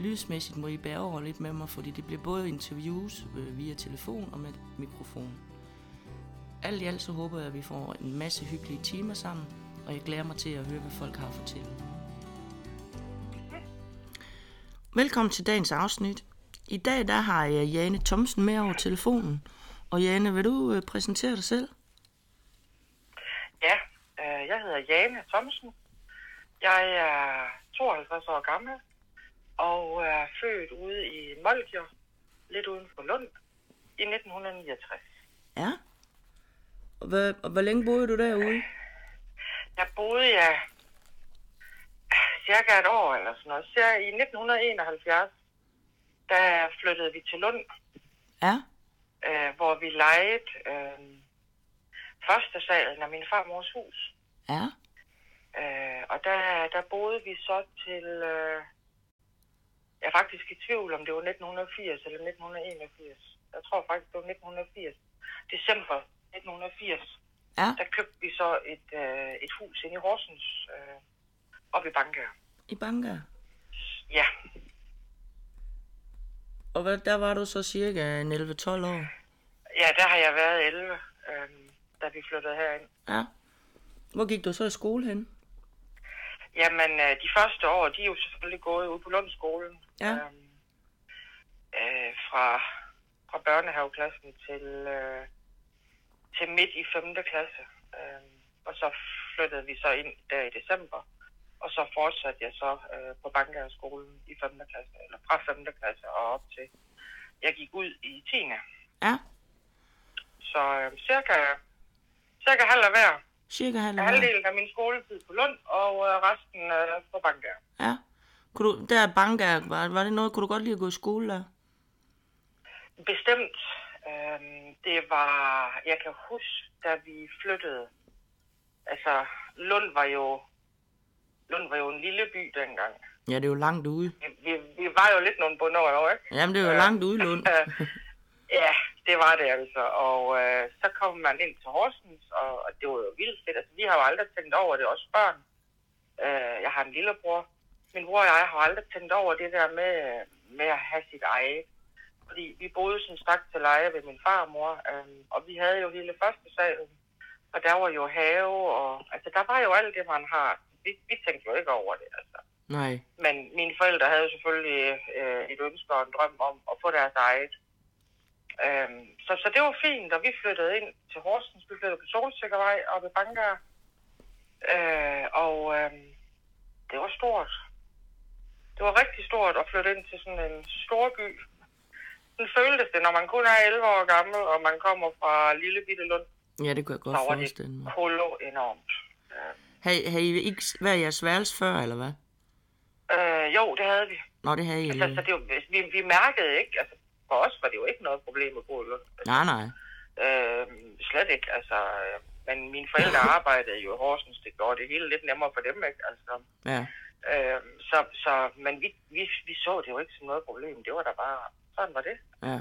Lydsmæssigt må I bære over lidt med mig, fordi det bliver både interviews øh, via telefon og med mikrofon. Alt i alt så håber jeg, at vi får en masse hyggelige timer sammen, og jeg glæder mig til at høre, hvad folk har at fortælle. Velkommen til dagens afsnit. I dag der har jeg Jane Thomsen med over telefonen. Og Jane, vil du øh, præsentere dig selv? Ja, øh, jeg hedder Jane Thomsen. Jeg er 52 år gammel og er født ude i Molkjør, lidt uden for Lund, i 1969. Ja. Og hvor, og hvor længe boede du derude? Jeg boede ja, cirka et år eller sådan noget. Så i 1971, der flyttede vi til Lund, Ja. øh, hvor vi lejede øh, første salen af min farmors hus. Ja. Øh, og der, der boede vi så til... Øh, jeg er faktisk i tvivl, om det var 1980 eller 1981. Jeg tror faktisk, det var 1980. December 1980. Ja. Der købte vi så et, øh, et hus inde i Horsens, øh, op i Bankær. I Banga. Ja, Og hvad, der var du så cirka en 11-12 år? ja, der har jeg været 11, øh, da vi flyttede herind. Ja. Hvor gik du så i skole hen? Jamen, øh, de første år, de er jo selvfølgelig gået ud på Lundskolen. Ja. Øhm, øh, fra, fra børnehaveklassen til, øh, til midt i 5. klasse. Øhm, og så flyttede vi så ind der i december. Og så fortsatte jeg så øh, på Bankærskolen i 5. klasse, eller fra 5. klasse og op til, jeg gik ud i 10. Ja. Så øh, cirka, cirka halv af hver. Cirka halv år. Halvdelen af min skoletid på Lund, og øh, resten øh, på Bankær. Ja. Kunne du, der Banga, var, var det noget, kunne du godt lide at gå i skole der? Bestemt. Øhm, det var, jeg kan huske, da vi flyttede, altså Lund var jo, Lund var jo en lille by dengang. Ja, det er jo langt ude. Vi, vi, var jo lidt nogle bunderøver, ikke? Jamen, det er jo langt ude, Lund. ja, det var det altså. Og øh, så kom man ind til Horsens, og, og det var jo vildt fedt. Altså, vi har jo aldrig tænkt over det, også børn. Øh, jeg har en lillebror. Min bror og jeg har aldrig tænkt over det der med, med at have sit eget. Fordi vi boede som sagt til leje ved min farmor, øh, og vi havde jo hele første salen. Og der var jo have, og altså der var jo alt det, man har. Vi, vi tænkte jo ikke over det, altså. Nej. Men mine forældre havde selvfølgelig øh, et ønske og en drøm om at få deres eget. Øhm, så, så det var fint, og vi flyttede ind til Horsens. Vi flyttede på Solsikkervej oppe i Bankar. Øh, og øh, det var stort. Det var rigtig stort at flytte ind til sådan en stor by. Sådan føltes det, når man kun er 11 år gammel, og man kommer fra lille bitte Lund. Ja, det kunne jeg godt Så var forestille mig. det enormt. Øh, Har, har I ikke været jeres værelse før, eller hvad? øh, jo, det havde vi. Nå, det havde I Altså, så det var, vi, vi mærkede ikke, altså for os var det jo ikke noget problem at bo i Lund. Nej, nej. Øh, slet ikke, altså. øh, Men mine forældre arbejdede jo i Horsens, det gjorde det hele lidt nemmere for dem, ikke? Altså, Ja. øh, så, så, men vi, vi, vi så det jo ikke som noget problem, det var der bare, sådan var det. Ja.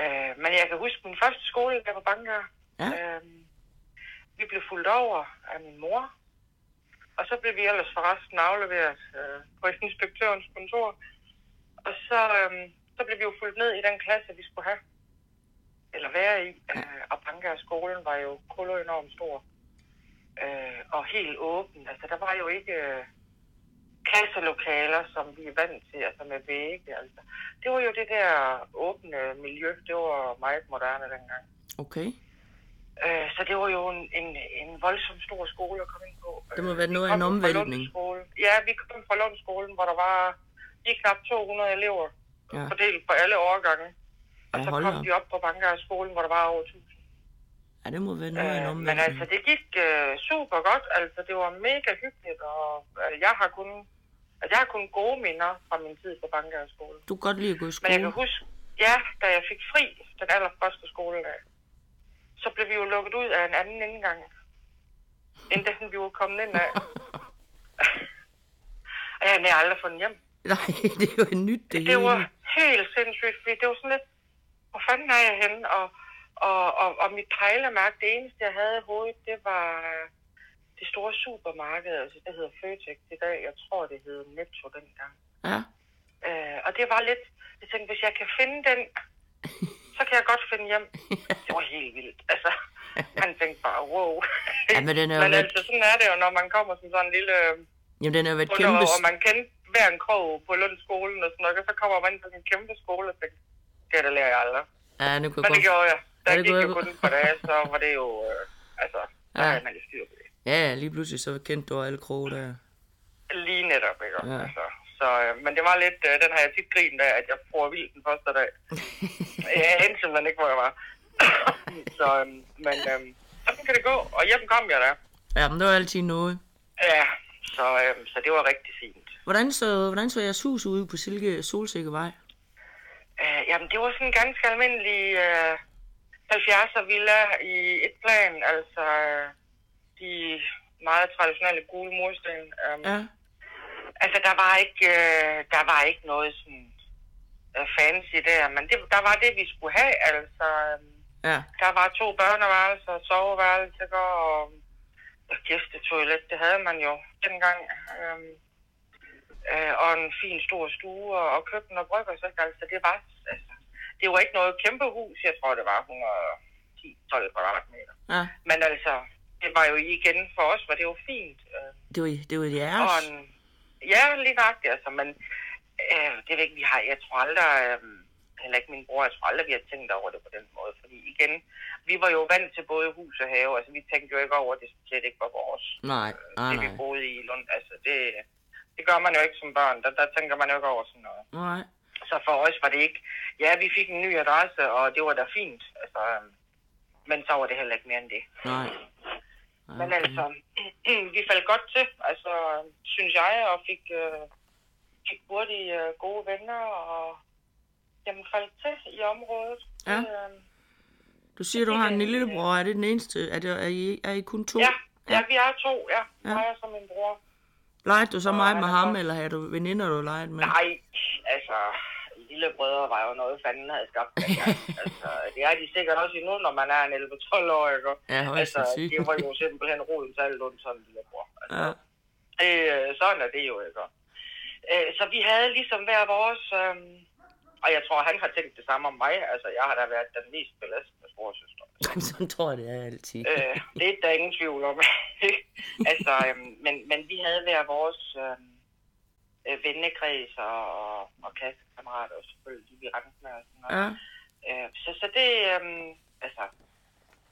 Øh, men jeg kan huske min første skole, der på Bankær. Ja. Øh, vi blev fuldt over af min mor, og så blev vi ellers forresten afleveret øh, på inspektørens kontor. Og så, øh, så blev vi jo fuldt ned i den klasse, vi skulle have, eller være i. Øh, og Bankær-skolen var jo kolo enormt stor. Øh, og helt åben. Altså, der var jo ikke øh, klasselokaler, som vi er vant til, altså med vægge. Altså. Det var jo det der åbne miljø. Det var meget moderne dengang. Okay. Øh, så det var jo en, en, en voldsom stor skole at komme ind på. Det må være Vi noget af en omvæltning. Ja, vi kom fra Lundskolen, hvor der var lige knap 200 elever Ja. fordelt på alle årgange. Og Ja, så kom da. vi op på Bankerskolen, hvor der var over 1000. Ja, det må være noget en Øh, men altså, det gik øh, super godt. Altså, det var mega hyggeligt, og øh, jeg har kun, altså, jeg har kun gode minder fra min tid på Bankerskolen. Du kan godt lide at gå i Men jeg skole. kan huske, ja, da jeg fik fri den allerførste skoledag, så blev vi jo lukket ud af en anden indgang, end den vi var kommet ind af. og jeg havde aldrig fundet hjem. Nej, det er jo et nyt det, Det var hele. Helt sindssygt, fordi det var sådan lidt, hvor fanden er jeg henne? Og, og, og, og mit pejlemærke, det eneste, jeg havde i hovedet, det var øh, det store supermarked, altså det hedder Føtex i dag. Jeg tror, det hed Netto dengang. Ja. Øh, og det var lidt, jeg tænkte, hvis jeg kan finde den, så kan jeg godt finde hjem. Det var helt vildt. Altså, man tænkte bare, wow. Ja, men den er jo men lidt- altså, sådan er det jo, når man kommer som sådan en lille Jamen, den er jo et kæmpe... kæmpe... og man kendte hver en krog på Lundskolen og sådan noget, og så kommer man ind på en kæmpe skole og tænkte, det det lærer jeg aldrig. Ja, nu kan Men det godt... gjorde jeg. Der Ja, det gik kunne jeg- kun et par dage, så var det jo, øh, altså, der Ja. havde man jo styr på det. Ja, lige pludselig så kendte du alle kroge der. Lige netop, ikke? Ja. Altså, så, øh, men det var lidt, øh, den har jeg tit grint af, at jeg får vildt den første dag. jeg endte simpelthen ikke, hvor jeg var. så, øh, men øh, sådan kan det gå, og hjem kom jeg da. Ja, men det var altid noget. Ja, så, øh, så det var rigtig fint. Hvordan så, hvordan så jeres hus ude på Silke Solsikkevej? Øh, jamen, det var sådan en ganske almindelig øh, 70'er villa i et plan, altså øh, de meget traditionelle gule mursten. Um, Ja. Altså, der var ikke, øh, der var ikke noget sådan øh, fancy der, men det, der var det, vi skulle have, altså. Øh, Ja. der var to børneværelser, soveværelser og og gæstetoilet, det havde man jo dengang. Øhm, øh, og en fin stor stue og, og køkken og brygger, så altså, det var, altså, det var ikke noget kæmpe hus, jeg tror, det var 110-12 kvadratmeter. Ja. Men altså, det var jo igen for os, var det jo fint. Øh, Det var, det var og jeres. en, ja, lige nøjagtigt, altså, men øh, det ved ikke, vi har, jeg tror aldrig, øh, heller ikke min bror, jeg tror aldrig, vi har tænkt over det på den måde, fordi igen, vi var jo vant til både hus og have, altså vi tænkte jo ikke over, at det slet ikke var vores, Nej, nej, det vi boede i i Lund, altså det, det gør man jo ikke som børn, der, der tænker man jo ikke over sådan noget. Nej. Så for os var det ikke, ja, vi fik en ny adresse, og det var da fint, altså, øh, men så var det heller ikke mere end det. Nej. Men altså, vi faldt godt til, altså, synes jeg, og fik, øh, fik hurtigt øh, gode venner, og jamen, faldt til i området. Ja. Øh, Du siger, du har en lillebror. Er det den eneste? Er, det, er, I, er I kun to? ja, ja, vi er to, ja. Ja. ja. Og så min bror. Legede du så meget med ham, eller havde du veninder, du legede med? Nej, altså, lillebrødre var jo noget, fanden havde skabt. dengang. altså, det er de sikkert også endnu, når man er en 11-12 år, ikke? Ja, Altså, det var jo simpelthen roden til alt ondt, sådan en lillebror. Altså, Ja. Det, øh, sådan er det jo, ikke? Øh, Så vi havde ligesom hver vores... Øh, og jeg tror, han har tænkt det samme om mig. Altså, jeg har da været den mest belastende storsøster. Sådan tror jeg, det er altid. Øh, det er der ingen tvivl om. altså, øh, men, men vi havde hver vores øh, øh, vennekreds og, og, og klassekammerater, og selvfølgelig vi rendte med og sådan noget. Ja. Øh, så, så det, øh, altså,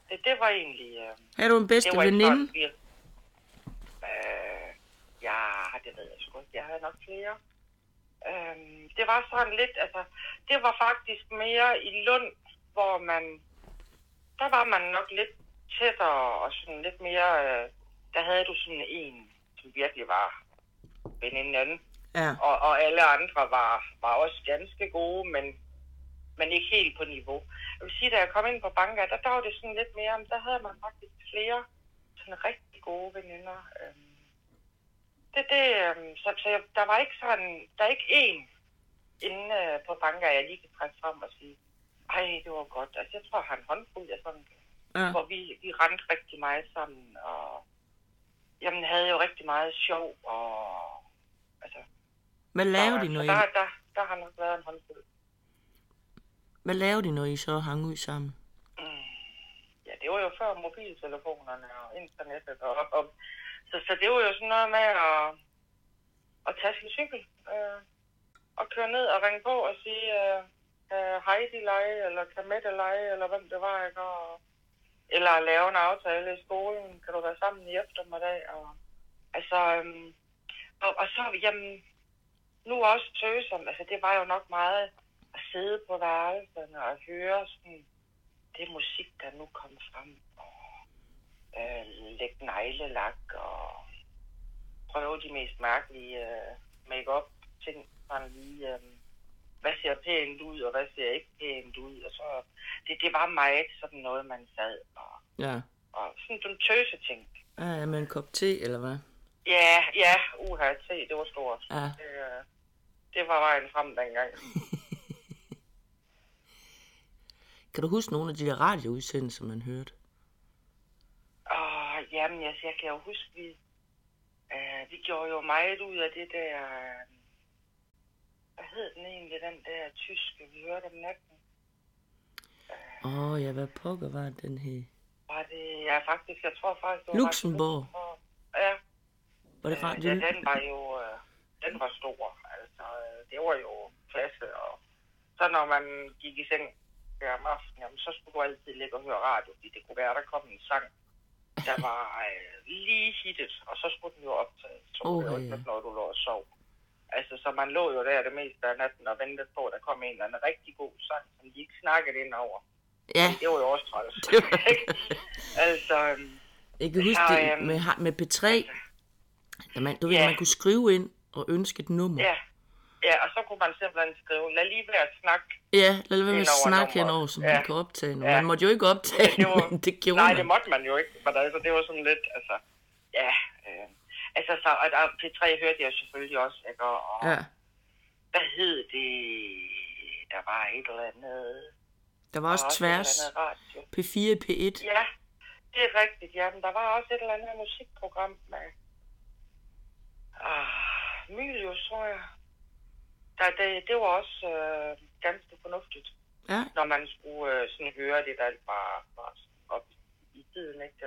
det, det var egentlig... Øh, Havde du en bedste veninde? sådan, vi... Øh, ja, det ved jeg sgu ikke. Jeg havde nok flere. Øhm, det var sådan lidt, altså, det var faktisk mere i Lund, hvor man, der var man nok lidt tættere og sådan lidt mere, øh, der havde du sådan en, som virkelig var veninden, Ja. og, og alle andre var, var også ganske gode, men, men ikke helt på niveau. Jeg vil sige, da jeg kom ind på banker, der, der var det sådan lidt mere, der havde man faktisk flere sådan rigtig gode veninder. Øhm, det, det, øhm, så, så jeg, der var ikke sådan, der er ikke én inde øh, på banker, jeg lige kan trække frem og sige, ej, det var godt. Altså, jeg tror, en håndfuld af sådan, ja. hvor vi, vi rendte rigtig meget sammen, og jamen, havde jo rigtig meget sjov, og altså, Hvad lavede så, de, når I, der, der, der har nok været en håndfuld. hvad lavede de, når I så hang ud sammen? Ja, det var jo før mobiltelefonerne og internettet. Og, og, så, så det var jo sådan noget med at, at tage sin cykel øh, og køre ned og ringe på og sige, øh, øh kan Heidi lege, eller kan Mette lege, eller hvem det var, ikke? Og, eller lave en aftale i skolen, kan du være sammen i eftermiddag, og altså, øhm, og, og så, jamen, nu også tøsom, altså det var jo nok meget at sidde på værelserne og høre sådan, det musik, der nu kom frem, og øh, lægge neglelak, og prøve de mest mærkelige øh, make-up ting, sådan lige, øh, hvad ser pænt ud, og hvad ser ikke pænt ud. Og så, det, det var meget sådan noget, man sad og, Ja. og sådan nogle tøse ting. Ja, med en kop te, eller hvad? Ja, ja, uha, se, det var stort. Ja. Det, øh, det var vejen frem dengang. Kan du huske nogle af de der radioudsendelser, man hørte? Og jamen, jeg, jeg kan jo huske, vi, øh, vi gjorde jo meget ud af det der, øh, hvad hed den egentlig, den der tyske, vi hørte om natten. Åh, oh, ja, hvad pokker var den her? Var det, ja faktisk, jeg tror faktisk, det var Luxembourg. Luxembourg. Ja, Var det fra øh, ja, den var jo, øh, den var stor. Altså, øh, det var jo klasse, og så når man gik i seng der om aftenen, jamen, så skulle du altid ligge og høre radio, fordi det kunne være, der kom en sang, der var øh, lige hittet, og så skulle den jo optages. Så oh, det ikke, når du lå og sov. Altså, så man lå jo der det meste af natten og ventede på, at der kom en eller anden rigtig god sang, som de ikke snakkede ind over. Ja, Det var jo også træls. Altså, øhm, jeg kan huske Så, det øhm, med, med P3. Da man, du ved, Ja. man kunne skrive ind og ønske et nummer. ja. Ja, og så kunne man simpelthen skrive, lad lige være at snakke. Ja, lad være med at snakke henover, som Ja. man kan optage nu. Ja. Man måtte jo ikke optage det var- men det gjorde Nej, man. det måtte man jo ikke. Men altså, det var sådan lidt, altså, ja. Øh, altså, så, og der, P3 hørte jeg selvfølgelig også, ikke? Og, og Ja, hvad hed det? Der var et eller andet... der var også der var tværs. Radio. P4, P1. Ja, det er rigtigt, ja. Men der var også et eller andet musikprogram med... Ah, Mylius, tror jeg. Der, det, det var også øh, ganske fornuftigt. Ja, når man skulle øh, sådan høre det, der var, var op i tiden. Ikke?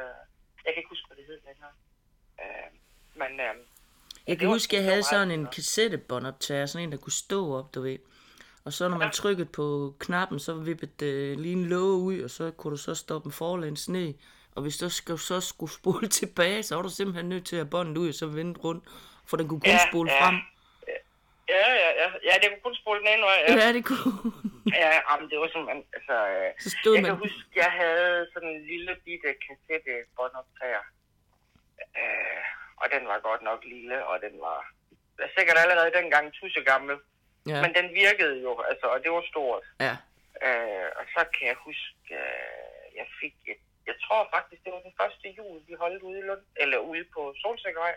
Jeg kan ikke huske, hvad det hed længere. Øh, men øh, jeg kan huske, jeg havde sådan en kassettebåndoptager, sådan en, der kunne stå op, du ved. Og så når man trykkede på knappen, så vippede det lige en låge ud, og så kunne du så stoppe en forlæns ned. Og hvis du skal, så skulle spole tilbage, så var du simpelthen nødt til at båndet ud, og så vende rundt, for den kunne kun Ja, spole ja. frem. Ja, ja, ja, ja, det kunne kun spole den ene vej. Ja, Ja, det kunne. ja jamen, det var simpelthen, altså, øh, Så stod jeg man... kan huske, jeg havde sådan en lille bitte kassette båndoptager. Øh, og den var godt nok lille, og den var jeg er sikkert allerede dengang tusse gammel. Ja, Men den virkede jo, altså, og det var stort. ja. Øh, og så kan jeg huske, øh, jeg fik et, jeg tror faktisk, det var den første jul, vi holdt ude i Lund, eller ude på Solsikkevej.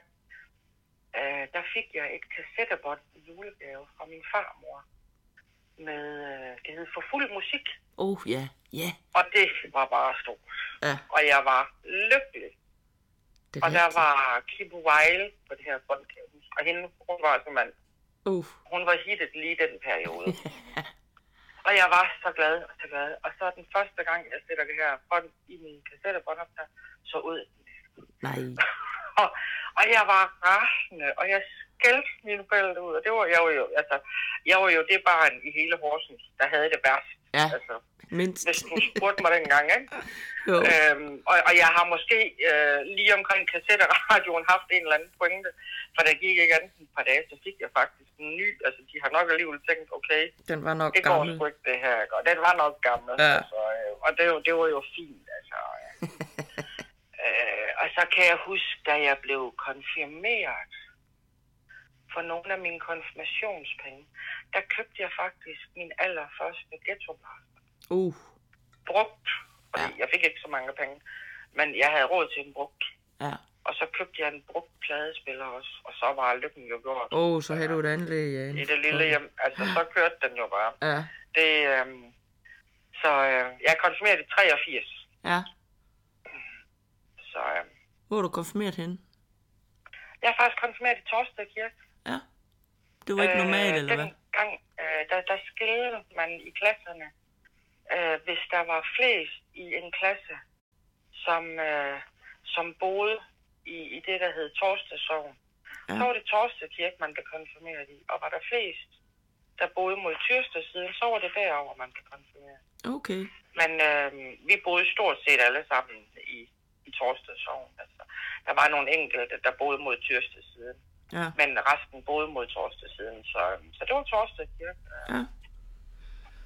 Øh, der fik jeg et kassettebånd i julegave fra min farmor. Med, øh, det hed For Fuld Musik. Oh, ja, ja, Og det var bare stort. ja. Og jeg var lykkelig. Det Og der rigtigt. var Kibu Weil på det her bånd. Og hende, hun var simpelthen Uh, hun var hittet lige den periode. og jeg var så glad og så glad. Og så den første gang, jeg sætter det her bånd i min kassettebåndoptager, så ud. nej. og, og jeg var rasende, og jeg skældte mine forældre ud. Og det var jeg var jo, altså, jeg var jo det barn i hele Horsens, der havde det værst. Ja, Altså, mindst. hvis du spurgte mig dengang, ikke? Jo. Øhm, og, og jeg har måske øh, lige omkring kassetteradioen haft en eller anden pointe, for der gik ikke andet end et par dage, så fik jeg faktisk en ny. Altså, de har nok alligevel tænkt, okay, Den var nok det går gammel. sgu ikke det her. Og den var nok gammel. Ja. Altså, øh, og det, var- det var jo fint, altså. Øh. øh, og så kan jeg huske, da jeg blev konfirmeret for nogle af mine konfirmationspenge, der købte jeg faktisk min allerførste ghetto Uh, brugt. Fordi Ja. jeg fik ikke så mange penge, men jeg havde råd til en brugt. ja. Og så købte jeg en brugt pladespiller også, og så var lykken jo gjort. Åh, oh, så havde du et anlæg, ja. I det lille hjem. Altså, så kørte den jo bare. Ja, Det, øhm, så øh, jeg er konfirmeret i 83. ja. Så øh, Hvor er du konfirmeret henne? jeg er faktisk konfirmeret i Torsted Kirke. Ja. Det var ikke normalt, eller hvad? Dengang, øh, der, der skilte man i klasserne, øh, hvis der var flest i en klasse, som, øh, som boede i, i det, der hed Torsted Sogn. Ja. Så var det Torsted Kirke, man blev konfirmeret i. Og var der flest, der boede mod Tyrsted siden, så var det derover man blev konfirmeret. Okay. Men øh, vi boede stort set alle sammen i, i Torsted Sogn. Altså, der var nogle enkelte, der boede mod Tyrsted siden. Ja, Men resten boede mod Torsted siden. Så, så det var Torsted Kirke. ja.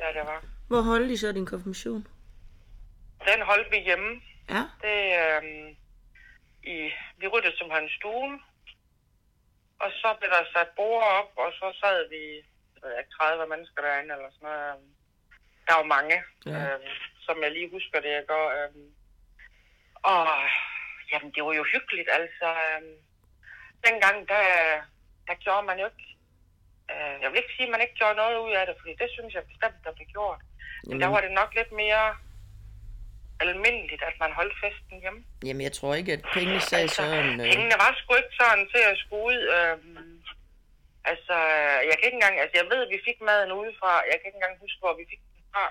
Ja, det var. Hvor holdt I så din konfirmation? Den holdt vi hjemme. Ja, Det, øh, i, vi ryddede simpelthen stuen. Og så blev der sat bord op, og så sad vi ved jeg ikke, 30 mennesker derinde eller sådan noget. Der var mange, Ja. ja. øh, som jeg lige husker det, jeg går. Øh, og jamen, det var jo hyggeligt, altså. Øh, dengang, der, der gjorde man jo ikke... Øh, jeg vil ikke sige, at man ikke gjorde noget ud af det, fordi det synes jeg bestemt, der blev gjort. Men Jamen. der var det nok lidt mere almindeligt, at man holdt festen hjemme. Jamen, jeg tror ikke, at pengene sagde sådan... Øh, Pengene var sgu ikke sådan til at skulle ud. Øhm, altså, jeg kan ikke engang... Altså, jeg ved, at vi fik maden udefra. Jeg kan ikke engang huske, hvor vi fik den fra.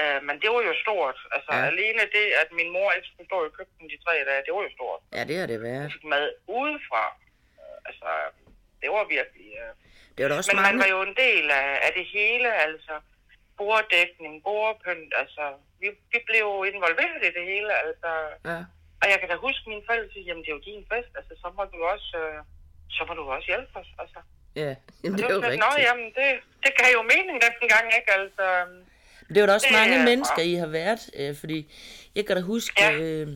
Øh, men det var jo stort. Altså, Ja. alene det, at min mor ikke skulle stå i køkkenet de tre dage, det var jo stort. ja, det har det været. fik mad udefra. Øh, altså, det var virkelig... Øh. Det var der også Men man mange... var jo en del af, af det hele, altså. Borddækning, bordpynt, altså. Vi, vi blev jo involveret i det hele, altså. Ja. Og jeg kan da huske mine forældre sige, jamen det er jo din fest, altså så må du også, øh, så må du også hjælpe os. Altså. Ja, jamen, det Og er jo sådan, Nå, rigtigt. jamen det, det gav jo mening dengang, ikke? Altså, Det var der også Det mange er mennesker. I har været, øh, fordi jeg kan da huske, Ja. øh,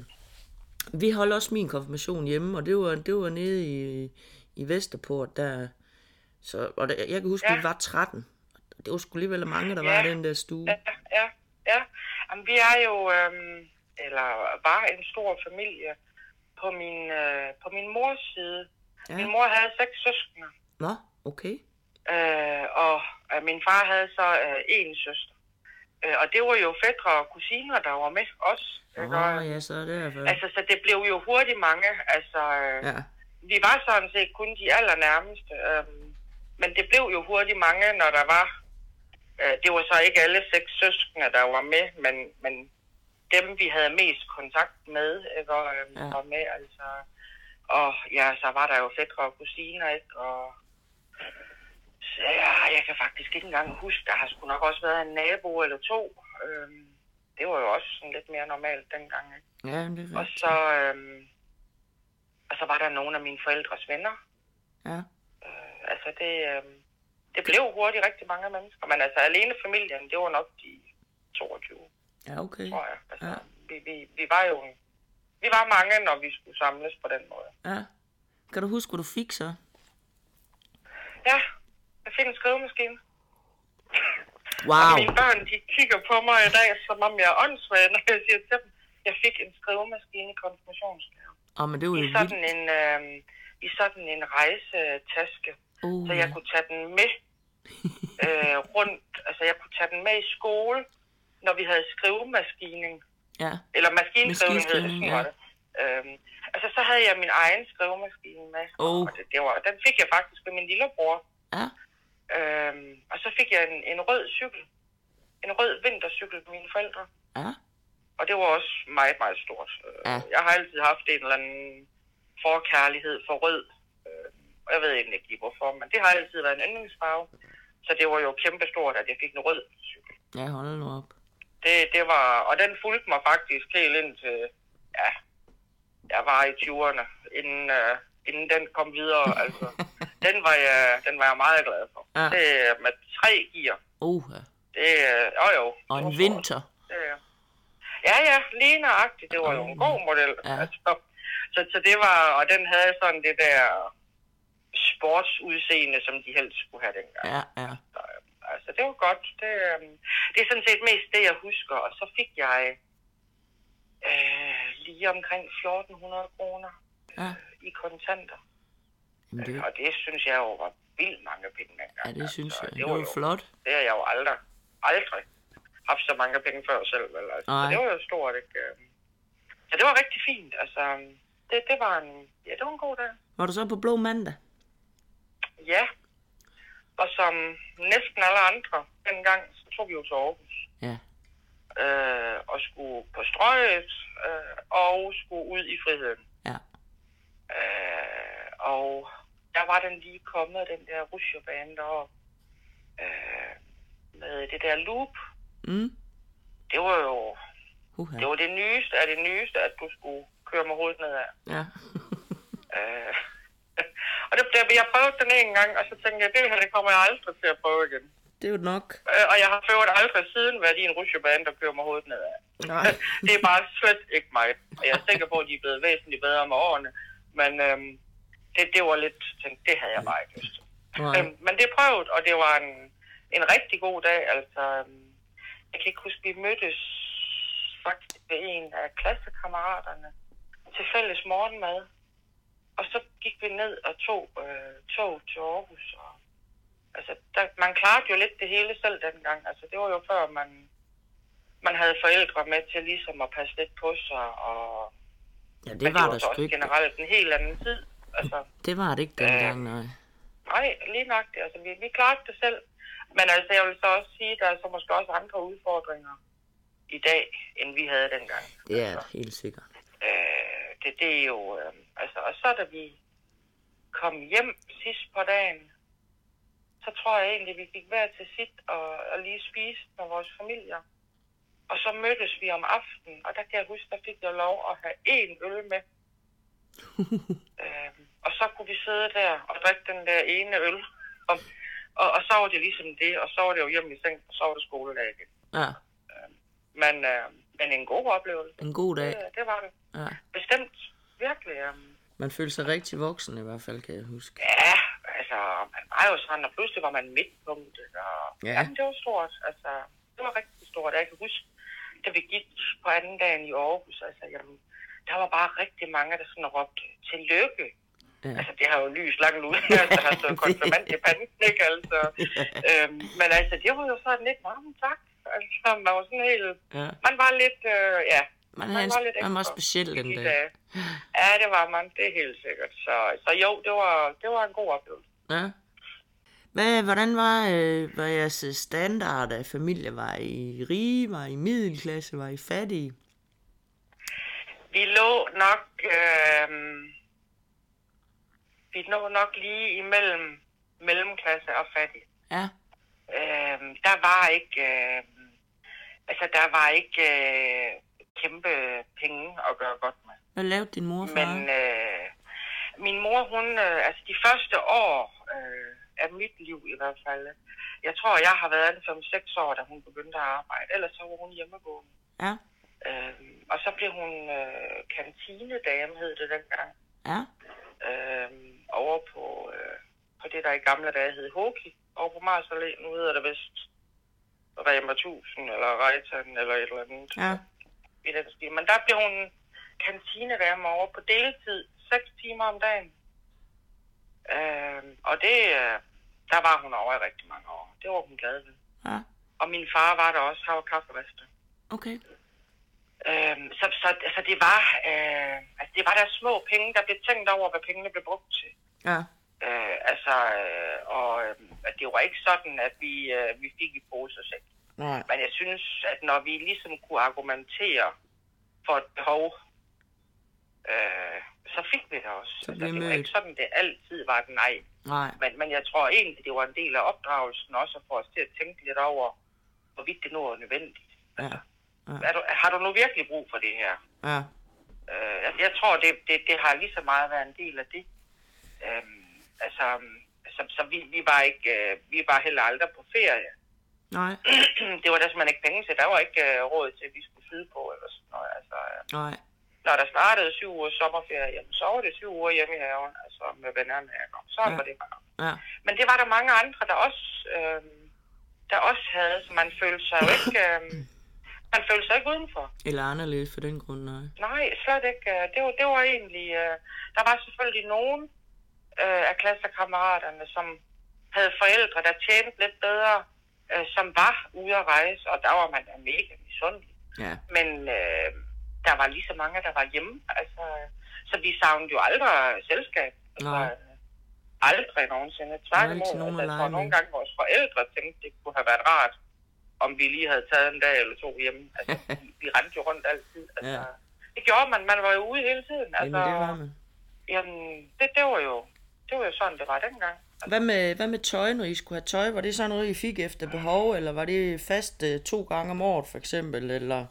vi holdt også min konfirmation hjemme, og det var, det var nede i, i Vesterport, der, så, og der, jeg kan huske, Ja. vi var 13. Det var sgu alligevel mange, der Ja. var i den der stue. ja, ja, ja. Jamen, vi er jo, øhm, eller var en stor familie på min, øh, på min mors side. Ja. Min mor havde seks søskende, Nå, okay. øh, og øh, min far havde så øh, en søster. Øh, og det var jo fædre og kusiner, der var med ikke? Åh, Og, ja, så er det derfor. Altså, så det blev jo hurtigt mange. Altså, øh, Ja, vi var sådan set kun de allernærmeste. Øhm, men det blev jo hurtigt mange, når der var... Øh, det var så ikke alle seks søskende, der var med, men, men dem, vi havde mest kontakt med, ikke, og, øhm, Ja. var med, altså... Og ja, så var der jo fædre og kusiner, ikke? Og ja, jeg kan faktisk ikke engang huske, der har sgu nok også været en nabo eller to. Øhm, det var jo også sådan lidt mere normalt dengang, ikke? ja det er Og så, øhm, og så var der nogle af mine forældres venner. Ja. Øh, altså det, øhm, det blev hurtigt rigtig mange mennesker. Men altså alene familien, det var nok de 22, ja, okay. tror jeg. Altså, Ja. vi, vi, vi var jo vi var mange, når vi skulle samles på den måde. Ja. Kan du huske, hvad du fik så? Ja, jeg fik en skrivemaskine. Wow. Og mine børn, de kigger på mig i dag, som om jeg er åndssvag, når jeg siger til dem, jeg fik en skrivemaskine i konfirmationsgave. Åh, men det var I vildt. sådan en, øh, i sådan en rejsetaske. Uh, så jeg kunne tage den med øh, rundt. Altså, jeg kunne tage den med i skole, når vi havde skrivemaskinen. ja. Eller maskinskrivning hed det, sådan ja. var det. Øhm, altså, så havde jeg min egen skrivemaskine med. Oh. Og det, det var, den fik jeg faktisk med min lillebror. Ja. Øhm, og så fik jeg en, en rød cykel. En rød vintercykel med mine forældre. Ja. Og det var også meget, meget stort. Øh, Ja. Jeg har altid haft en eller anden forkærlighed for rød. Øh, Og jeg ved egentlig ikke lige hvorfor, men det har altid været en yndlingsfarve. Så det var jo kæmpestort, at jeg fik en rød cykel. Ja, hold nu op. Det, det var, og den fulgte mig faktisk helt ind til, ja, jeg var i 20'erne, inden, uh, inden den kom videre. Altså, den, var jeg, den var jeg meget glad for. Ja. Det er med tre gear. Uh, Det er, jo jo. og en vinter. Det er- Ja, ja, lige nøjagtigt. Det var jo en god model. Ja. Altså, så, så det var, og den havde sådan det der sportsudseende, som de helst skulle have dengang. Ja, ja. Så, altså, det var godt. Det, øh, det er sådan set mest det, jeg husker. Og så fik jeg øh, lige omkring 1400 kroner Ja, i kontanter. Jamen, det, Og det synes jeg jo var vildt mange penge dengang. ja, det synes Altså, jeg. Det Det var, var jo, flot. det har jeg jo aldrig, aldrig haft så mange penge før selv. Vel? Altså, så det var jo stort, ikke? Så det var rigtig fint. Altså, det, det var en, ja, det var en god dag. Var du så på Blå Mandag? Ja. Og som næsten alle andre dengang, så tog vi jo til Aarhus. Ja. Øh, og skulle på strøget, øh, og skulle ud i friheden. Øh, og der var den lige kommet, den der rusjerbane deroppe. Øh, med det der loop. Mm. Det var jo Uha. det, var det nyeste af det nyeste, at du skulle køre med hovedet nedad. Ja. Øh, og det, det, jeg prøvede den en gang, og så tænkte jeg, det her det kommer jeg aldrig til at prøve igen. det er jo nok. Øh, og jeg har prøvet aldrig siden været i en rusjebane, der kører med hovedet nedad. Nej. det er bare slet ikke mig. Og jeg er sikker på, at de er blevet væsentligt bedre med årene. Men øhm, det, det var lidt, tænkte, det havde jeg bare ikke lyst til. Nej. Øhm, men det prøvede, og det var en, en rigtig god dag. Altså, øhm, jeg kan ikke huske, vi mødtes faktisk ved en af klassekammeraterne til fælles morgenmad. Og så gik vi ned og tog øh, tog til Aarhus. Og, altså, der, man klarede jo lidt det hele selv dengang. Altså, det var jo før, man, man havde forældre med til ligesom at passe lidt på sig. Og, Ja, det men var det der var sgu også ikke. generelt en helt anden tid. Altså, Det var det ikke dengang, nej. Nej, lige nok det. Altså, vi, vi klarede det selv. Men altså, jeg vil så også sige, der er så måske også andre udfordringer i dag, end vi havde dengang. Det er altså, helt sikkert. øh, det, det er jo... Øh, altså, og så da vi kom hjem sidst på dagen, så tror jeg egentlig, vi gik hver til sit og, og lige spiste med vores familier. Og så mødtes vi om aftenen, og der kan jeg huske, der fik jeg lov at have én øl med. øhm, og så kunne vi sidde der og drikke den der ene øl. Og, og, og så var det ligesom det, og så var det jo hjemme i seng, og så var det skoledag igen. Ja, Men, øh, men en god oplevelse. en god dag. Det, det var det. Ja. Bestemt. Virkelig. Um, Man følte sig rigtig voksen i hvert fald, kan jeg huske. ja, altså, man var jo sådan, og pludselig var man midtpunktet. Og, ja. Jamen, det var stort. Altså, det var rigtig stort. Jeg kan huske, da vi gik på anden dagen i Aarhus, altså, jamen, der var bare rigtig mange, der sådan råbte, tillykke. Ja. Altså, det har jo lys langt ud, altså, har stået konfirmand i panden, ikke? Altså, øhm, men altså, det var jo sådan lidt, mange tak. Altså, man var sådan helt, Ja. man var lidt, øh, ja, Man, Man var lidt man var speciel den de dag. dage. Ja, det var man. Det er helt sikkert. Så, så jo, det var, det var en god oplevelse. Ja. Hvad, hvordan var, øh, var jeres standard af familie? Var I rige? Var I middelklasse? Var I fattige? Vi lå nok... Øh, vi lå nok lige imellem mellemklasse og fattig. Ja. Øh, der var ikke... Øh, altså, der var ikke øh, kæmpe penge at gøre godt med. Hvad lavede din mor far? Men øh, min mor, hun, øh, altså de første år øh, af mit liv i hvert fald, jeg tror, jeg har været 5-6 år, da hun begyndte at arbejde. Ellers så var hun hjemmegående. Ja. Øh, og så blev hun øh, kantinedame, hed det dengang, Ja. øh, over på, øh, på det, der i gamle dage hed Hoki, over på Mars Allé. Nu hedder det vist Rema 1000 eller Reitan eller et eller andet Ja. i den stil. Men der blev hun kantinedame over på deltid, 6 timer om dagen. Øh, og det, øh, der var hun over i rigtig mange år. Det var hun glad ved. Ja. Og min far var der også, han var kafferester. Okay. Øhm, så, så altså, det var, øh, altså, det var der små penge, der blev tænkt over, hvad pengene blev brugt til. Ja. Øh, altså, øh, og øh, det var ikke sådan, at vi, øh, vi fik i pose og sæk. Nej. Men jeg synes, at når vi ligesom kunne argumentere for et behov, øh, så fik vi det også. Så altså, blev det var ikke sådan, det altid var et nej. Nej. Men, men jeg tror egentlig, det var en del af opdragelsen også at få os til at tænke lidt over, hvorvidt det nu er nødvendigt. Ja. Er du, har du nu virkelig brug for det her? Ja. Øh, jeg, jeg tror, det, det, det har lige så meget været en del af det. Øhm, altså, så, så vi, vi, var ikke, øh, vi var heller aldrig på ferie. Nej. det var der simpelthen ikke penge til. Der var ikke øh, råd til, at vi skulle syde på eller sådan noget. Altså, øh, Nej. Når der startede syv ugers sommerferie, jamen, så var det syv uger hjemme i haven, altså med vennerne. Og så Ja. ja. var det bare. Ja. Men det var der mange andre, der også, øh, der også havde, så man følte sig jo ikke, øh, man følte sig ikke udenfor. Eller anderledes for den grund, nej. Nej, slet ikke. Øh, Det var, det var egentlig... øh, Der var selvfølgelig nogen øh, af klassekammeraterne, som havde forældre, der tjente lidt bedre, øh, som var ude at rejse, og der var man da mega misundelig. Ja. Men øh, der var lige så mange, der var hjemme. Altså, så vi savnede jo aldrig selskab. Altså, Nej. aldrig nogensinde. Tværtimod, altså, jeg tror nogle gange, vores forældre tænkte, det kunne have været rart, om vi lige havde taget en dag eller to hjemme. Altså, vi, vi rendte jo rundt altid. Altså, Ja. Det gjorde man. Man var jo ude hele tiden. Altså, Jamen, det var man. Jamen, det, det, var jo, det var jo sådan, det var dengang. Hvad med, hvad med tøj, når I skulle have tøj? Var det sådan noget, I fik efter behov, eller var det fast øh, to gange om året, for eksempel? Eller?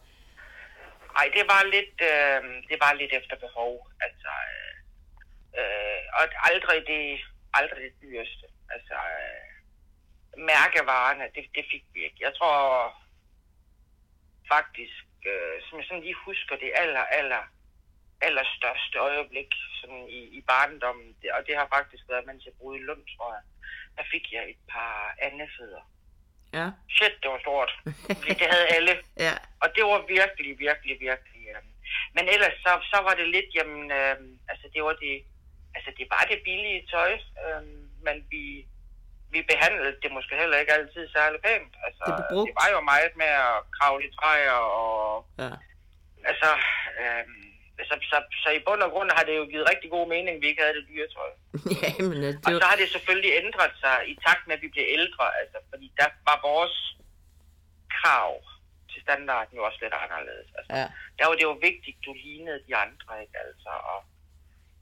Ej, det var lidt, øh, det var lidt efter behov. Altså, øh, og aldrig det, aldrig det dyreste. Altså, øh, mærkevarerne, det, det fik vi ikke. Jeg tror faktisk, øh, som jeg sådan lige husker det aller, aller, allerstørste øjeblik sådan i, i barndommen, og det har faktisk været, mens jeg boede i Lund, tror jeg, der fik jeg et par andefødder. Ja. Shit, det var stort. Fordi det havde alle. Ja. Og det var virkelig, virkelig, virkelig. Øh. Men ellers så, så var det lidt, jamen, øh, altså det var det, altså det var det billige tøj, øh, men vi, vi behandlede det måske heller ikke altid særlig pænt. Altså, Det det var jo meget med at kravle i træer og Ja. altså, øh, så, så, så, i bund og grund har det jo givet rigtig god mening, at vi ikke havde det dyre tøj. ja, men øh, det Og så har det selvfølgelig ændret sig i takt med, at vi bliver ældre, altså, fordi der var vores krav til standarden jo også lidt anderledes. Altså, Ja. der var det jo vigtigt, du lignede de andre, ikke altså, og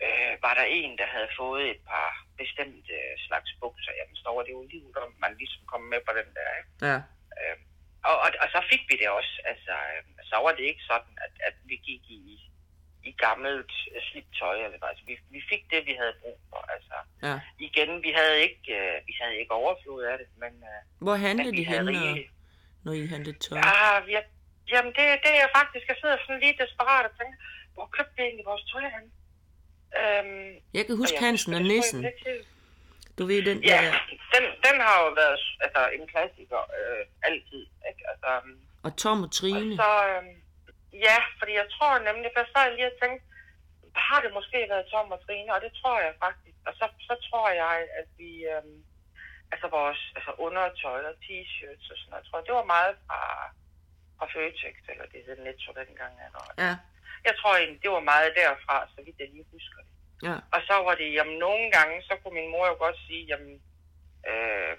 øh, var der en, der havde fået et par bestemte slags bukser, jamen så var det jo livet om, man ligesom kom med på den der, ikke? Ja. Øh, og, og, og så fik vi det også. Altså, øh, så var det ikke sådan, at, at vi gik i, i gammelt øh, slidt tøj. Altså, vi, vi fik det, vi havde brug for. Altså, Ja. igen, vi havde ikke, øh, vi havde ikke overflod af det, men, øh, Hvor men handlede vi de henne, rigeligt. når I handlede tøj? Ah, vi jamen, det, det er jeg faktisk. Jeg sidder sådan lige desperat og tænker, hvor købte vi egentlig vores tøj hen? Øhm, Jeg kan og huske jeg Hansen og Nissen. Du ved den Ja, der... den, den har jo været altså, en klassiker øh, altid. Ikke? Altså, øhm, Og Tom og Og Trine. så, øhm, ja, fordi jeg tror nemlig, for jeg sad lige og tænkte, har det måske været Tom og Trine, og det tror jeg faktisk. Og så, så tror jeg, at vi, øhm, altså vores altså undertøj og t-shirts og sådan noget, jeg tror, det var meget fra, fra Føtex, eller det hed Netto dengang. Eller, Ja. jeg tror egentlig, det var meget derfra, så vidt jeg lige husker det. Ja. Og så var det, jamen nogle gange, så kunne min mor jo godt sige, jamen, øh,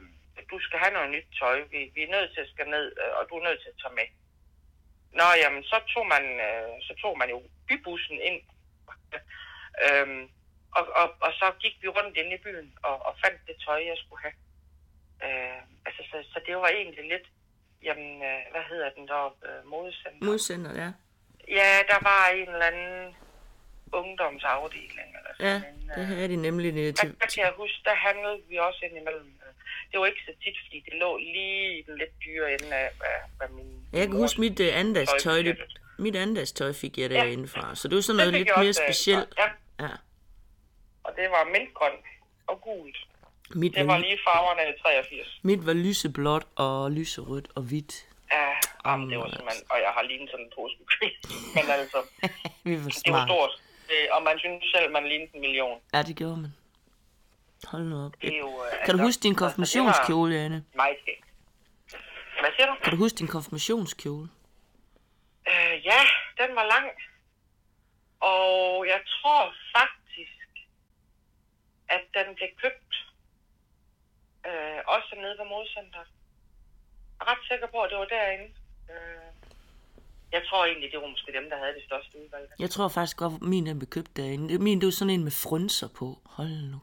du skal have noget nyt tøj, vi, vi er nødt til at skal ned, øh, og du er nødt til at tage med. Nå, jamen, så tog man, øh, så tog man jo bybussen ind, øhm, og, og, og så gik vi rundt inde i byen og, og fandt det tøj, jeg skulle have. Øh, altså, så, så det var egentlig lidt, jamen, øh, hvad hedder den deroppe, øh, modecenter? Modsender, ja. Ja, der var en eller anden ungdomsafdeling. Eller Ja, sådan en, det øh, havde de nemlig der, til... der kan jeg huske, der handlede vi også ind imellem. øh, Det var ikke så tit, fordi det lå lige i den lidt dyre ende af, hvad, hvad min... Jeg kan huske mit uh, andagstøj, det, mit andagstøj fik jeg Ja. derinde fra. Så det var sådan noget lidt mere også, øh, specielt. Ja, Ja. og det var mintgrønt og gult. Mit Det var var, lige farverne af 83. mit var lyseblåt og lyserødt og hvidt. Ja, jamen, det var simpelthen... Og jeg har lige sådan en pose. Men altså, Vi var det var smart. stort. Og man synes selv, man lignede en million. Ja, det gjorde man. Hold nu op. Det er jo... øh, Kan du altså, huske din altså, konfirmationskjole, Anne? Meget skægt. Hvad siger du? Kan du huske din konfirmationskjole? Øh, ja, den var lang. Og jeg tror faktisk, at den blev købt øh, også nede på modcenteret. Jeg er ret sikker på, at det var derinde. Øh, jeg tror egentlig, det var måske dem, der havde det største udvalg. Jeg tror faktisk godt, min den blev købt derinde. Min, det var sådan en med frynser på. Hold nu.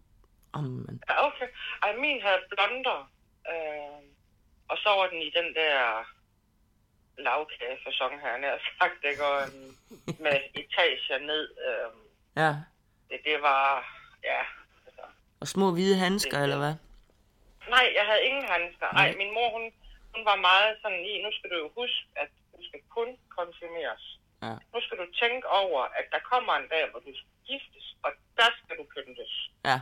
Amen. Ja, okay. Ej, min havde blonder. Øh, og så var den i den der lavkagefasong her, nær sagt, ikke? Og, øhm, med etager ned. Øh, Ja. det, det var, ja, altså, Og små hvide handsker, Det- eller hvad? Nej, jeg havde ingen handsker. Nej, min mor, hun, hun var meget sådan i, nu skal du jo huske, at du skal kun konfirmeres. Ja. Nu skal du tænke over, at der kommer en dag, hvor du skal giftes, og der skal du pyntes. Ja.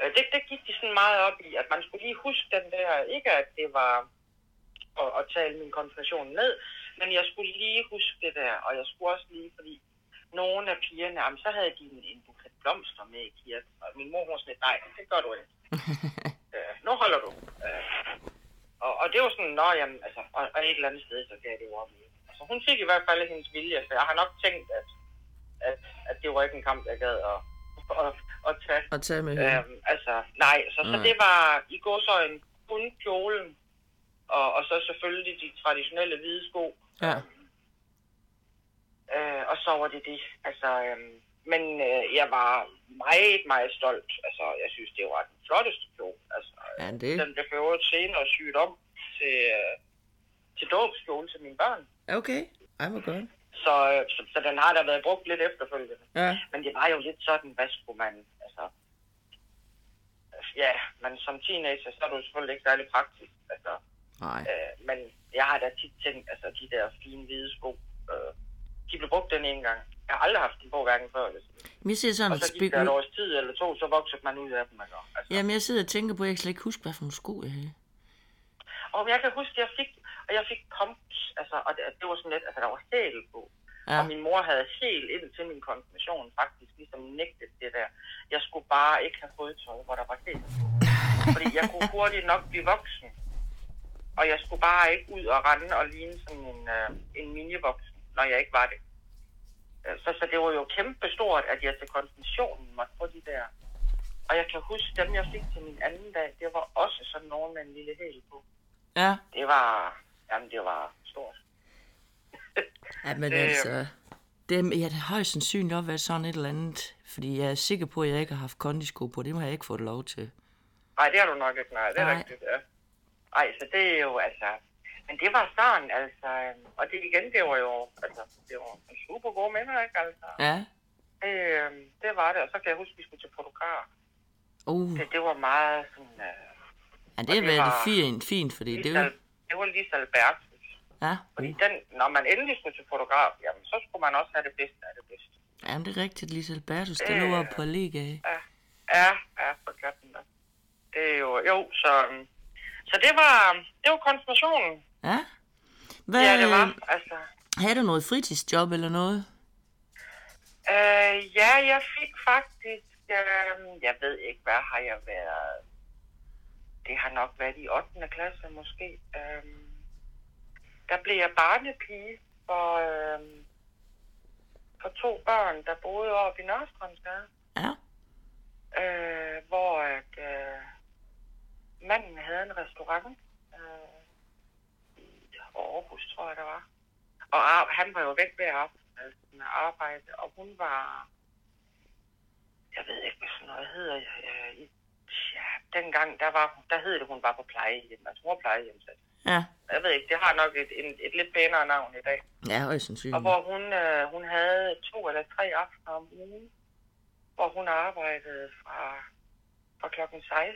Øh, Det, det gik de sådan meget op i, at man skulle lige huske den der, ikke at det var at, at tale min konfirmation ned, men jeg skulle lige huske det der, og jeg skulle også lige, fordi nogle af pigerne, jamen, så havde de en, en buket blomster med i kirken, og min mor var sådan lidt, nej, det gør du ikke. øh, nu holder du. Øh, og, og det var sådan, nå jamen, altså, og, og et eller andet sted, så gav det jo op. Altså, hun fik i hvert fald hendes vilje, så jeg har nok tænkt, at, at, at det var ikke en kamp, jeg gad at, at, at tage. Og tage med øh. Øhm, altså, nej, så, så Nej. det var i en kun kjolen, og, og så selvfølgelig de traditionelle hvide sko. Ja. Øh, og så var det det. Altså, øhm, men øh, jeg var meget, meget stolt. Altså, jeg synes, det var den flotteste kjole. Altså, Ja, det. den blev for øvrigt senere syet om til, øh, til dåbskjole til mine børn. Okay. Ej, hvor godt. Så, øh, så, så den har da været brugt lidt efterfølgende. Ja. Men det var jo lidt sådan, hvad skulle man, altså... Ja, men som teenager, så er du selvfølgelig ikke særlig praktisk. Altså, Nej. øh, men jeg har da tit tænkt, altså de der fine hvide sko, øh, de blev brugt den ene gang. Jeg har aldrig haft dem på hverken før. Men jeg sidder sådan Og så gik der et års tid eller to, så voksede man ud af dem. Altså. Altså. Jamen, jeg sidder og tænker på, at jeg kan slet ikke huske, hvad for nogle sko jeg havde. Og jeg kan huske, at jeg fik, og jeg fik pumps, altså, og det, det var sådan lidt, altså der var hæl på. Ja. Og min mor havde helt ind til min konfirmation faktisk ligesom nægtet det der. Jeg skulle bare ikke have fodtøj, hvor der var hæl på. Fordi jeg kunne hurtigt nok blive voksen. Og jeg skulle bare ikke ud og rende og ligne sådan en, øh, en mini-voksen, når jeg ikke var det. Øh, Så, så det var jo kæmpe stort, at jeg til konfirmationen måtte få de der. Og jeg kan huske, dem jeg fik til min anden dag, det var også sådan nogen med en lille hæl på. Ja. Det var, jamen det var stort. Ja, men Det, altså... Det, ja, det har højst sandsynligt også været sådan et eller andet, fordi jeg er sikker på, at jeg ikke har haft kondisko på. Det må jeg ikke fået lov til. Nej, det har du nok ikke, nej, det er Nej. rigtigt, ja. Ej, så det er jo, altså... Men det var sådan, altså... øhm, Og det igen, det var jo, altså, det var en super gode minder, ikke, altså? Ja. Det, øhm, det var det, og så kan jeg huske, at vi skulle til fotograf. Uh, Det, det var meget sådan... Øh, ja, det har det været var- fint, fint, fordi det. Lise, det var lige Albertus. Ja, Fordi den, når man endelig skulle til fotograf, jamen, så skulle man også have det bedste af det bedste. ja det er rigtigt, Lise Albertus, Øh. lå oppe på Liga. Ja, ja, ja for katten da. Det er jo, jo, så, så det var, det var konfirmationen. Ja. Hvad, Ja, det var, altså. Havde du noget fritidsjob eller noget? Øh, ja, jeg fik faktisk, øh, jeg ved ikke, hvad har jeg været, det har nok været i 8. klasse måske. Øh, der blev jeg barnepige for, øh, for to børn, der boede oppe i Nørrestrømsgade. Ja. øh, hvor at, øh, manden havde en restaurant øh, i Aarhus, tror jeg, der var. Og ar- han var jo væk hver aften altså, med arbejde, og hun var, jeg ved ikke, hvad sådan noget hedder, øh, i, ja, dengang, der, var, der hed det, hun var på plejehjem, altså hun var plejehjemsat. Ja. Jeg ved ikke, det har nok et, et, et lidt pænere navn i dag. Ja, højst sandsynligt. Og hvor hun, øh, hun havde to eller tre aftener om ugen, hvor hun arbejdede fra, fra klokken 16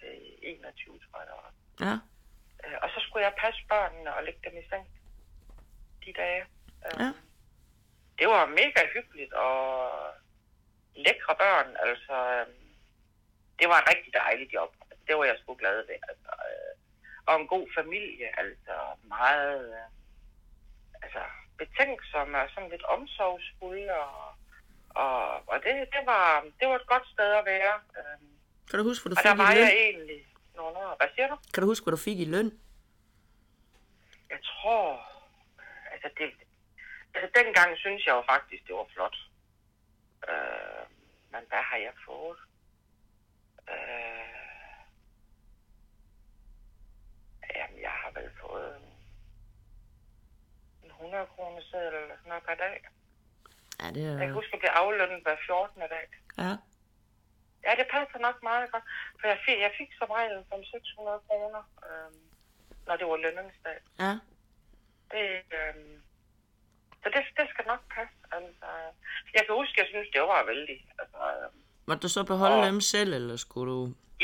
til 21, tror jeg. Ja. Øh, og så skulle jeg passe børnene og lægge dem i seng de dage. Øh, Ja. Det var mega hyggeligt og lækre børn. Altså, øh, det var et rigtig dejligt job. Det var jeg sgu glad ved. Altså, øh, og en god familie. Altså meget... Øh, altså, betænksomme og sådan lidt omsorgsfulde. Og, og, og det, det, var, det var et godt sted at være. Øh, Kan du huske, hvad du og fik der var i løn? jeg egentlig nogle år. Hvad siger du? Kan du huske, hvad du fik i løn? Jeg tror, altså det, altså dengang synes jeg jo faktisk, det var flot. Øh, men hvad har jeg fået? Øh, jamen, jeg har vel fået en 100 kroner seddel eller sådan noget per dag. Ja, det Jeg er... kan huske, at jeg blev aflønnet hver 14. dag. Ja. Ja, det passer nok meget godt. For jeg fik, jeg fik som regel 500-600 kroner, øh, når det var lønningsdag. Ja. Det, øhm, så det, det skal nok passe. Altså, jeg kan huske, jeg synes, det var vældig. Altså, øhm, Måtte du så beholde Og- dem selv, eller skulle du...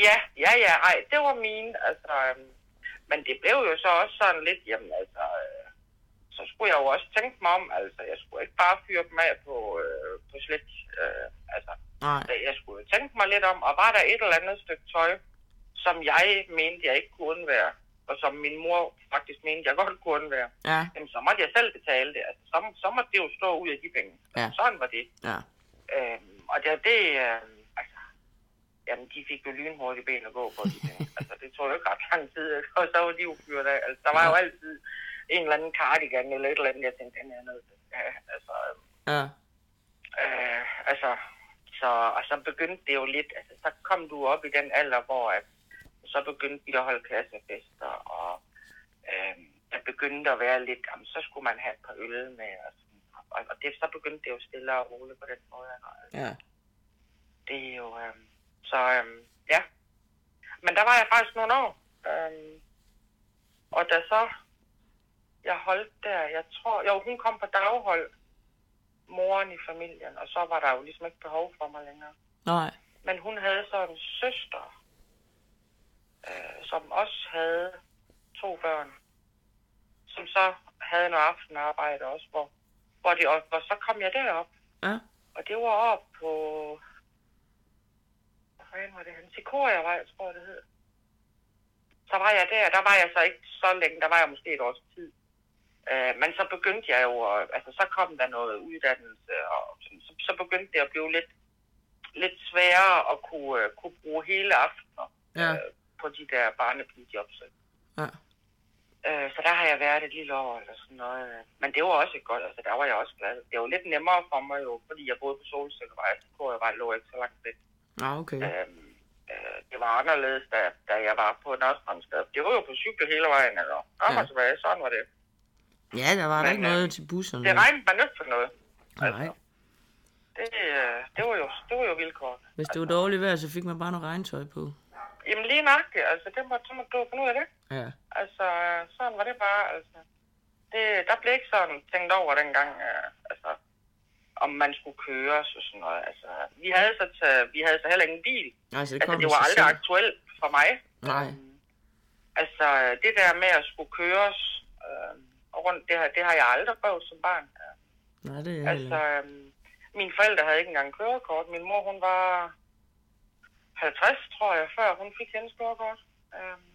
ja, ja, ja, ej, det var mine. Altså, øhm, men det blev jo så også sådan lidt, jamen altså, øh, så skulle jeg jo også tænke mig om, altså, jeg skulle ikke bare fyre dem af på, øh, på slet. Øh, altså, Nej. jeg skulle jo tænke mig lidt om, og var der et eller andet stykke tøj, som jeg mente, jeg ikke kunne undvære, og som min mor faktisk mente, jeg godt kunne undvære, Ja. jamen så måtte jeg selv betale det. Altså, så, så måtte det jo stå ud af de penge. Ja. Sådan var det. Ja. Øhm, og det, det altså, jamen, de fik jo lynhurtigt ben at gå på de penge. altså, det tog jo ikke ret lang tid, og så var de jo fyret af. Altså, der var jo altid en eller anden cardigan eller et eller andet, jeg tænkte, den er til. Ja, altså, Ja. øh, altså, så, og så begyndte det jo lidt, altså, så kom du op i den alder, hvor at, så begyndte vi at holde klassefester, og øh, der begyndte at være lidt, jamen, så skulle man have et par øl med, og, sådan, og, og det, så begyndte det jo stille og roligt på den måde. Altså, Ja. det er jo, øh, så øh, ja. Men der var jeg faktisk nogle år, øh, og da så jeg holdt der, jeg tror, jo, hun kom på daghold, moren i familien, og så var der jo ligesom ikke behov for mig længere. Nej. Men hun havde så en søster, øh, som også havde to børn, som så havde noget aftenarbejde også, hvor, hvor, og, hvor så kom jeg derop, Ja. og det var op på, fanden var det, han Sikoriavej, tror jeg det hed. så var jeg der. Der var jeg så ikke så længe. Der var jeg måske et års tid. Øh, men så begyndte jeg jo, altså så kom der noget uddannelse, og så, så begyndte det at blive lidt, lidt sværere at kunne, uh, kunne bruge hele aftener Ja. øh, på de der barnepigejobs. Ja. Øh, så der har jeg været et lille år eller sådan noget. Men det var også godt, altså der var jeg også glad. Det var lidt nemmere for mig jo, fordi jeg boede på Solsikkevej, så jeg bare lå ikke så langt væk. Ja, okay. Øhm, øh, det var anderledes, da, da jeg var på Nørrestrandstad. Det var jo på cykel hele vejen, eller frem Ja. og tilbage, sådan var det. Ja, der var der Men, ikke øh, noget til busserne. Det regnede man ikke for noget. Nej. Det, øh, det, var jo, det var jo vilkår. Hvis det var dårligt vejr, så fik man bare noget regntøj på. Jamen lige nok, altså det må, så må du finde ud af det. Ja. Altså, sådan var det bare, altså. Det, der blev ikke sådan tænkt over dengang, øh, altså, om man skulle køre og sådan noget. Altså, vi havde så, til, vi havde så heller ingen bil. Altså, det Altså, det var aldrig selv. aktuelt for mig. Nej. Øhm, Altså, det der med at skulle køres øh, rundt, det har, det har jeg aldrig prøvet som barn. Nej, det er Altså, øhm, mine forældre havde ikke engang kørekort. Min mor, hun var 50, tror jeg, før hun fik hendes kørekort. Øhm,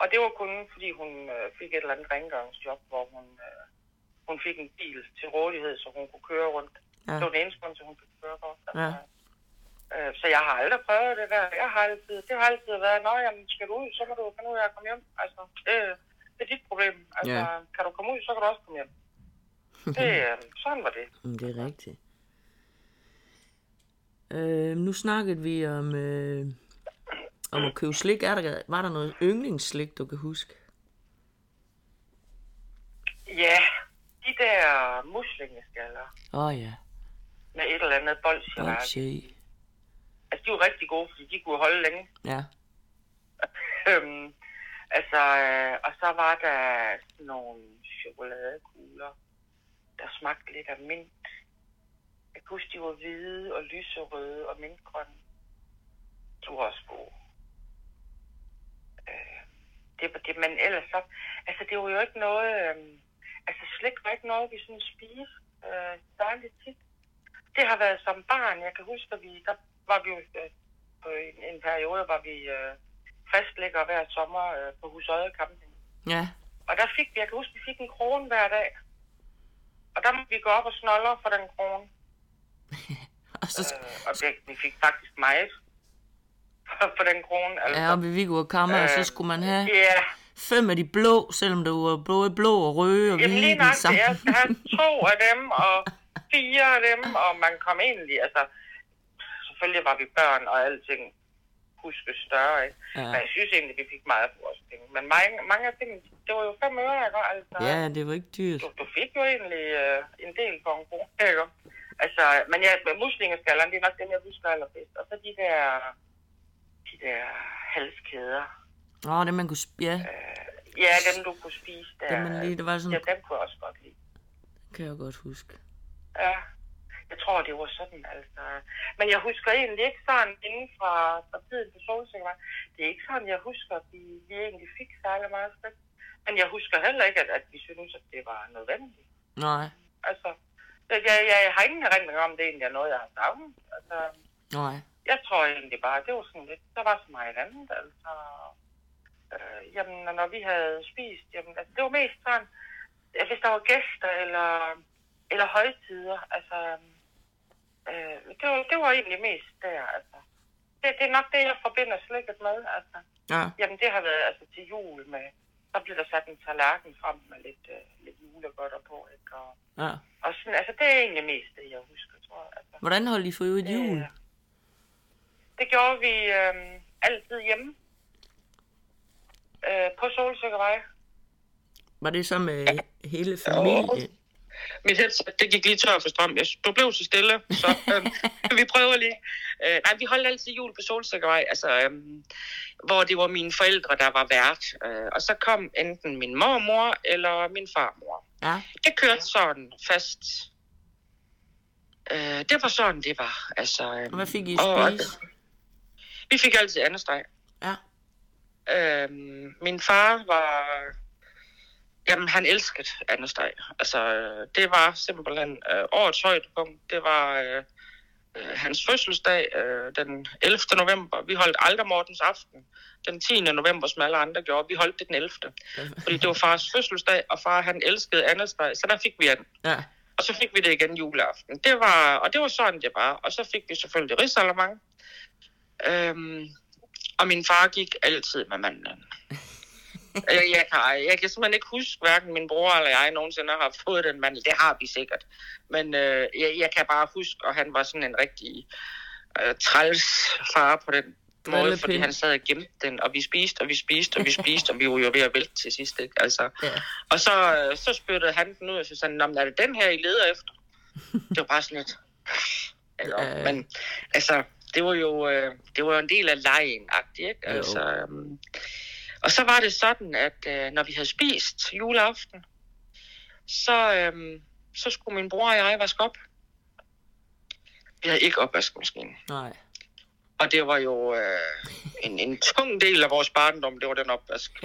og det var kun, fordi hun øh, fik et eller andet rengøringsjob, hvor hun, øh, hun fik en bil til rådighed, så hun kunne køre rundt. Ja. Det var den eneste grund til, hun fik kørekort. Ja. øh, så jeg har aldrig prøvet det der. Jeg har altid, det har altid været, nå, jamen, skal du ud, så må du finde ud af at komme hjem. Altså, det, det er dit problem. Altså, Ja. kan du komme ud, så kan du også komme hjem. Det, øh, sådan var det. Det er rigtigt. Øh, nu snakkede vi om, øh, om at købe slik. Er der, var der noget yndlingsslik, du kan huske? Ja, de der muslingeskaller Åh oh, ja, med et eller andet bolsjeværk. bolsje. Altså, de var rigtig gode, fordi de kunne holde længe. Ja, Øhm, altså, øh, og så var der sådan nogle chokoladekugler, der smagte lidt af mint. Jeg kan huske, de var hvide og lyserøde og mintgrønne. De var også gode. Øh, det, var det, men ellers så... Altså, det var jo ikke noget... Øh, altså, slik var ikke noget, vi sådan spiste øh, særligt tit. Det har været som barn. Jeg kan huske, at vi, der var vi jo øh, på en, en periode, hvor vi øh, fastlægger hver sommer øh, på Husøje Camping. ja, Og der fik vi, jeg kan huske, vi fik en krone hver dag. Og der måtte vi gå op og snolle for den krone. og så Øh, og det, vi fik faktisk meget for, den krone. Altså. ja, oppe i Viggo og Kammer, og så Øh, skulle man have Ja, fem af de blå, selvom det var både blå og røde og jamen hvide lige nok, den det samme. er to af dem, og fire af dem, og man kom egentlig, altså, selvfølgelig var vi børn og alting huske større, ikke? Ja. Men jeg synes egentlig, vi fik meget for vores penge. Men mange, mange af tingene, det var jo fem øre, ikke? Altså, Ja, det var ikke dyrt. du, du fik jo egentlig øh, en del for en krone, ikke? Altså, men ja, muslingeskallerne, det er nok dem, jeg husker allerbedst. Og så de der, de der halskæder. Åh, det man kunne... sp- Ja, Ja, dem du kunne spise der. det man lige... Det var Ja, sådan... dem kunne jeg også godt lide. Kan jeg godt huske. Ja, jeg tror, det var sådan, altså. Men jeg husker egentlig ikke sådan inden fra, fra tiden på Solsikkevej. Det er ikke sådan, jeg husker, at vi, vi egentlig fik særlig meget spæk. Men jeg husker heller ikke, at, at vi synes, at det var nødvendigt. Nej, Altså, jeg, jeg, jeg har ingen erindring om, det egentlig er noget, jeg har savnet. Altså, nej. jeg tror egentlig bare, det var sådan lidt, der var så meget andet, altså. Øh, jamen, når vi havde spist, jamen, altså, det var mest sådan, øh, hvis der var gæster eller, eller højtider, altså, øh, det, var, det var egentlig mest der, altså. Det, det er nok det, jeg forbinder slikket med, altså. Ja, Jamen, det har været altså til jul med, der bliver der sat en tallerken frem med lidt, øh, lidt julegodter på, ikke? Og, ja. og sådan, altså, det er egentlig mest det, jeg husker, tror jeg. Altså. Hvordan holdt I for øvrigt jul? Øh, Det gjorde vi øh, altid hjemme. Øh, på Solsikkevej. Var det så med hele familien? Mit headset, det gik lige tør for strøm. Jeg, du blev så stille, så øh, vi prøver lige. Øh, nej, vi holdt altid jul på Solsikkevej, altså, øh, hvor det var mine forældre, der var vært. Øh, og så kom enten min mormor eller min farmor. Ja, Det kørte sådan fast. Øh, det var sådan, det var. Altså, øh, og hvad fik I og- at spise? Vi fik altid andet steg. Ja, Øhm, min far var... Jamen, han elskede andesteg. Altså, øh, det var simpelthen øh, årets højdepunkt. Det var... Øh, øh, hans fødselsdag øh, den 11. november. Vi holdt aldrig Mortens aften den 10. november, som alle andre gjorde. Vi holdt det den 11. Fordi det var fars fødselsdag, og far han elskede Annas dag, så der fik vi den. Ja. Og så fik vi det igen juleaften. Det var, og det var sådan, det var. Og så fik vi selvfølgelig risalemang. Øhm, og min far gik altid med manden. jeg, jeg, kan, jeg kan simpelthen ikke huske, hverken min bror eller jeg nogensinde har fået den mandel. Det har vi sikkert. Men øh, jeg, jeg kan bare huske, og han var sådan en rigtig øh, træls far på den måde, fordi han sad og gemte den, og vi spiste, og vi spiste, og vi spiste, og vi var jo ved at vælte til sidst, ikke? Altså, Ja. og så, øh, så spyttede han den ud, og så sagde han, "Nå, men er det den her, I leder efter? Det var bare sådan lidt... Eller, Ja. Men altså, det var jo, øh, det var jo en del af lejen ikke? Altså, øhm, og så var det sådan, at øh, når vi havde spist juleaften, så, øhm, så skulle min bror og jeg vaske op. Vi havde ikke opvaskemaskine. Nej. Og det var jo øh, en, en tung del af vores barndom, det var den opvask.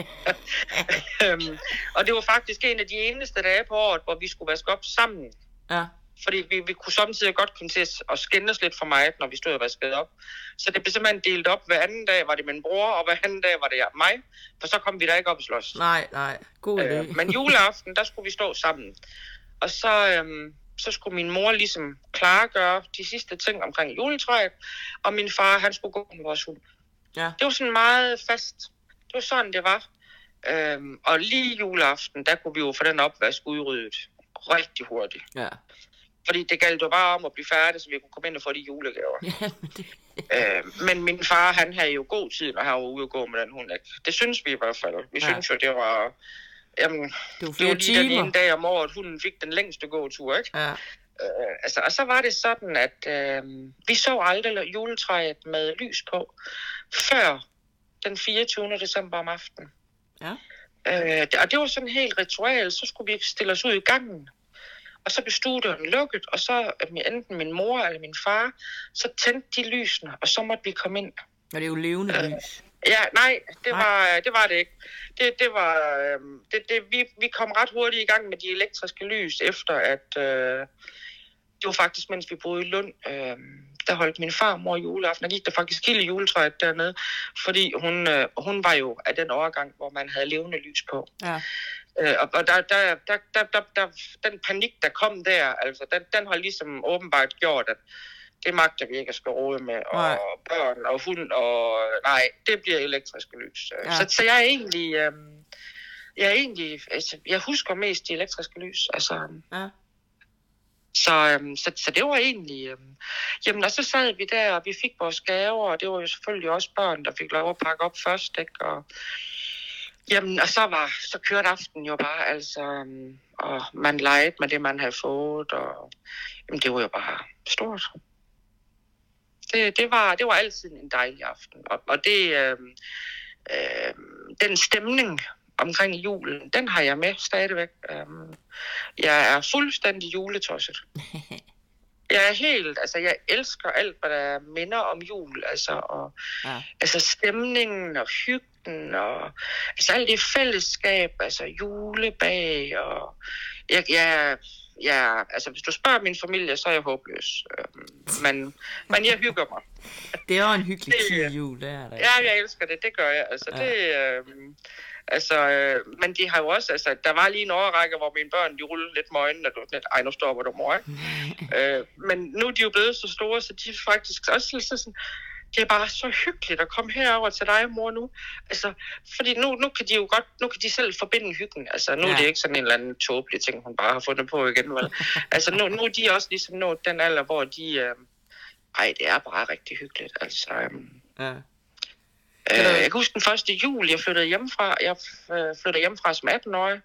øhm, og det var faktisk en af de eneste dage på året, hvor vi skulle vaske op sammen. Ja. Fordi vi, vi kunne samtidig godt komme til at- skændes lidt for meget, når vi stod og vaskede op. Så det blev simpelthen delt op. Hver anden dag var det min bror, og hver anden dag var det mig. For så kom vi da ikke op og slås. Nej, nej. God idé. Øh, men juleaften, der skulle vi stå sammen. Og så, øhm, så skulle min mor ligesom klargøre de sidste ting omkring juletræet, og min far, han skulle gå med vores hund. Ja. Det var sådan meget fast. Det var sådan, det var. Øhm, og lige juleaften, der kunne vi jo få den opvask udryddet rigtig hurtigt. Ja. Fordi det galt jo bare om at blive færdig, så vi kunne komme ind og få de julegaver. Ja, det... Øh, men min far, han havde jo god tid, når han var ude og gå med den hund. Det synes vi i hvert fald. Vi Ja. synes jo, det var... Jamen, Det var det var lige den timer. ene dag om året, hunden fik den længste gåtur, ikke? Ja. Øh, altså, og så var det sådan, at øh, vi så aldrig juletræet med lys på, før den 24. december om aftenen. Ja. Øh, og det var sådan helt ritual, så skulle vi stille os ud i gangen. Og så blev studien lukket, og så øh, enten min mor eller min far, så tændte de lysene, og så måtte vi komme ind. Og det er jo levende lys. Ja, nej, det Nej. var, det var det ikke. Det, det var, øhm, det, det, vi, vi kom ret hurtigt i gang med de elektriske lys, efter at, øh, det var faktisk, mens vi boede i Lund, øh, der holdt min farmor juleaften, og gik der faktisk hele juletræet dernede, fordi hun, øh, hun var jo af den overgang, hvor man havde levende lys på. Ja. Øh, og og der, der, der, der, der, der, den panik, der kom der, altså, den, den har ligesom åbenbart gjort, at det magter vi ikke at skal råde med, og Nej. børn og hund, og nej, det bliver elektriske lys. Ja. Ja. Så, så jeg er egentlig, øhm, jeg er egentlig, altså, jeg husker mest de elektriske lys, altså, Ja. så, øhm, så, så det var egentlig... Øhm, jamen, og så sad vi der, og vi fik vores gaver, og det var jo selvfølgelig også børn, der fik lov at pakke op først, ikke? Og, jamen, og så, var, så kørte aftenen jo bare, altså... øhm, Og man legede med det, man havde fået, og jamen, det var jo bare stort. Det, det, var, det var altid en dejlig aften. Og, og det... Øhm, øhm, den stemning omkring julen, den har jeg med stadigvæk. Øhm, jeg er fuldstændig juletosset. Jeg er helt, altså jeg elsker alt, hvad der minder om jul, altså, og, Ja. altså stemningen og hyggen, og altså alt det fællesskab, altså julebag, og jeg, jeg, jeg, altså hvis du spørger min familie, så er jeg håbløs. Øhm, men, men jeg hygger mig. Det er jo en hyggelig Det- jul, det er det. Ja, jeg elsker det, det gør jeg. Altså, Ja. det, øh, altså, øh, men de har jo også, altså, der var lige en overrække, hvor mine børn, de rullede lidt med øjnene, og du lidt, ej, nu stopper du, mor, ikke? øh, men nu er de jo blevet så store, så de faktisk også så sådan, det er bare så hyggeligt at komme herover til dig, mor, nu. Altså, fordi nu, nu kan de jo godt, nu kan de selv forbinde hyggen. Altså, nu ja. Er det ikke sådan en eller anden tåbelig ting, hun bare har fundet på igen, vel? altså, nu, nu er de også ligesom nået den alder, hvor de, øh, ej, det er bare rigtig hyggeligt. Altså, øh, Ja. Øh, jeg kan huske den første jul, jeg flyttede hjemmefra. Jeg øh, flyttede hjemmefra som 18-årig.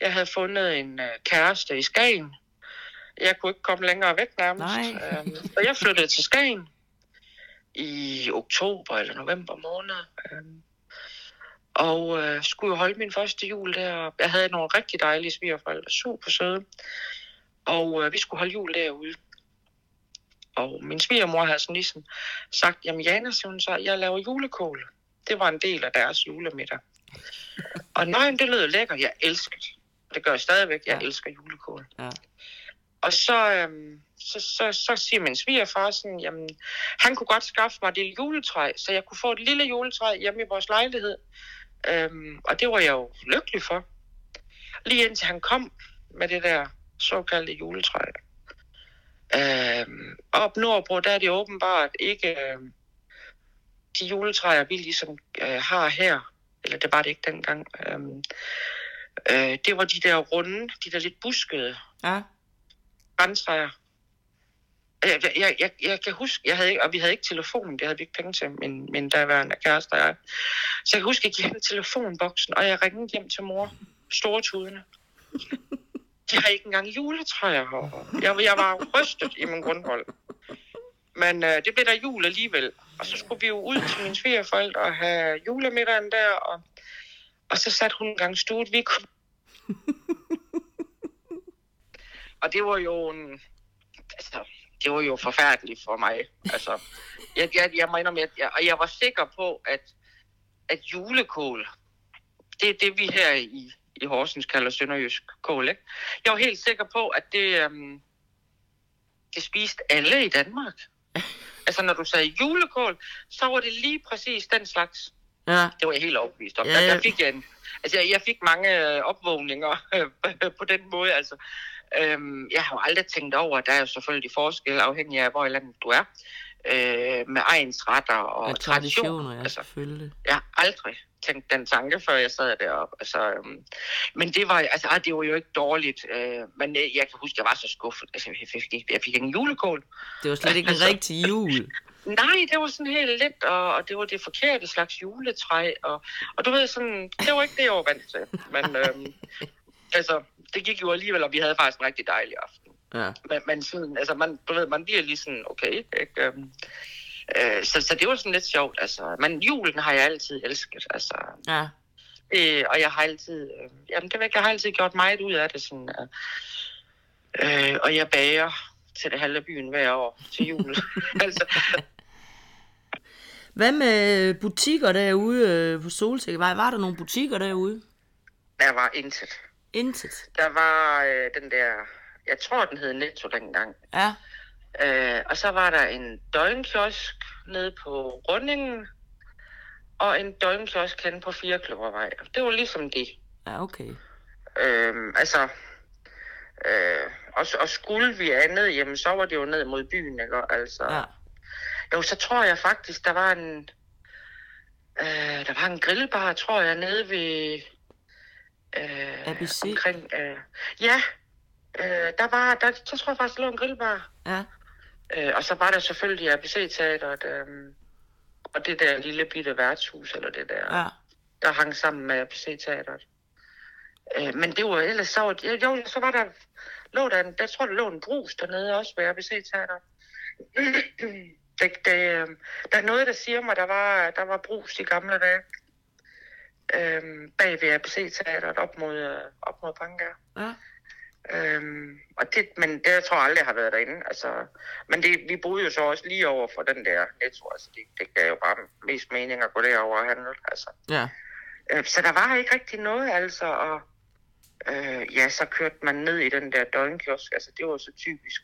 Jeg havde fundet en øh, kæreste i Skagen. Jeg kunne ikke komme længere væk nærmest. Nej. Øhm, så jeg flyttede til Skagen i oktober eller november måned. Øhm, og øh, skulle jo holde min første jul der. Jeg havde nogle rigtig dejlige svigerforældre, super søde. Og øh, vi skulle holde jul derude. Og min svigermor havde sådan ligesom sagt, jamen Jana, hun så, jeg laver julekål. Det var en del af deres julemiddag. Og nej, det lød lækkert. Jeg elsker det. Det gør jeg stadigvæk. Jeg Ja. elsker julekål. Ja. Og så, øhm, så, så, så siger min svigerfar sådan, jamen, han kunne godt skaffe mig et lille juletræ, så jeg kunne få et lille juletræ hjemme i vores lejlighed. Øhm, og det var jeg jo lykkelig for. Lige indtil han kom med det der såkaldte juletræ. Øhm, op nordpå, der er det åbenbart ikke øh, de juletræer, vi ligesom øh, har her. Eller det var det ikke dengang. Øhm, øh, det var de der runde, de der lidt buskede Ja græntræer. Jeg, jeg, jeg, jeg, jeg kan huske, jeg havde ikke, og vi havde ikke telefon, det havde vi ikke penge til, men, men der var en kæreste og jeg. Så jeg kan huske, at jeg gik telefonboksen, og jeg ringede hjem til mor, store tudene. De har ikke engang juletræer herovre. Jeg, jeg var rystet i min grundhold. Men øh, det blev der jul alligevel. Og så skulle vi jo ud til mine svigerforældre og have julemiddagen der. Og, og så satte hun en gang stuet. Vi kunne og det var jo en... Altså, det var jo forfærdeligt for mig. Altså, jeg, jeg, jeg mener med, at jeg, og jeg var sikker på, at, at julekål, det er det, vi her i, i Horsens kalder sønderjysk kål, ikke? Jeg var helt sikker på, at det, øhm, det spiste alle i Danmark. Altså, når du sagde julekål, så var det lige præcis den slags. Ja. Det var jeg helt overbevist om. Ja, Ja, ja. der, der fik jeg, en, altså, jeg, jeg fik mange øh, opvågninger på den måde. Altså, øhm, jeg har jo aldrig tænkt over, at der er jo selvfølgelig forskel afhængig af, hvor i landet du er. Øh, med egens retter og, Og traditioner, ja, Altså, selvfølgelig. jeg har aldrig tænkt den tanke, før jeg sad deroppe. Altså, øhm, men det var, altså, ah, det var jo ikke dårligt. Øh, men jeg kan huske, jeg var så skuffet. Altså, jeg fik, jeg fik ingen julekål. Det var slet ikke en Altså- rigtig jul. Nej, det var sådan helt lidt, og, og det var det forkerte slags juletræ, og, og du ved sådan, det var ikke det, jeg var vant til. Men øhm, altså, det gik jo alligevel, og vi havde faktisk en rigtig dejlig aften. Ja. Men, men sådan, altså, man, du ved, man bliver lige sådan, okay, ikke? Øhm, øh, så, så det var sådan lidt sjovt, altså. Men julen har jeg altid elsket, altså. Ja. Øh, og jeg har altid, øh, jamen det jeg har altid gjort meget ud af det, sådan, øh, øh, og jeg bager til det halve byen hver år til jul. altså, Hvad med butikker derude øh, på Solsikkevej? Var der nogle butikker derude? der var intet. Intet. Der var øh, den der, jeg tror den hed Netto dengang. Ja. Øh, og så var der en døgnkiosk nede på Rundingen, og en døgnkiosk henne på Firekløvervej. Det var ligesom det. Ja, okay. Øh, altså, øh, og, og skulle vi andet, jamen så var det jo ned mod byen, ikke? Altså, Ja. Jo, så tror jeg faktisk, der var en, øh, der var en grillbar, tror jeg, nede ved... Øh, ABC? Omkring, øh, ja, øh, der var, der, så tror jeg faktisk, der lå en grillbar. Ja. Øh, og så var der selvfølgelig ABC-teateret, øh, og det der lille bitte værtshus, eller det der, Ja. der hang sammen med ABC-teateret. Øh, men det var ellers så, jo, så var der, lå der, en, der tror der lå en brus dernede også ved ABC-teateret. det, det, øh, der er noget, der siger mig, der var, der var brus i gamle dage. Øh, bag ved ABC-teateret op mod, øh, op mod Bankær. Ja. Øhm, og det, men det jeg tror jeg aldrig har været derinde. Altså, men det, vi boede jo så også lige over for den der netto. Altså, det, det gav jo bare mest mening at gå derover og handle. Altså. Ja. Øh, så der var ikke rigtig noget, altså. Og øh, ja, så kørte man ned i den der døgnkiosk. Altså, det var så typisk,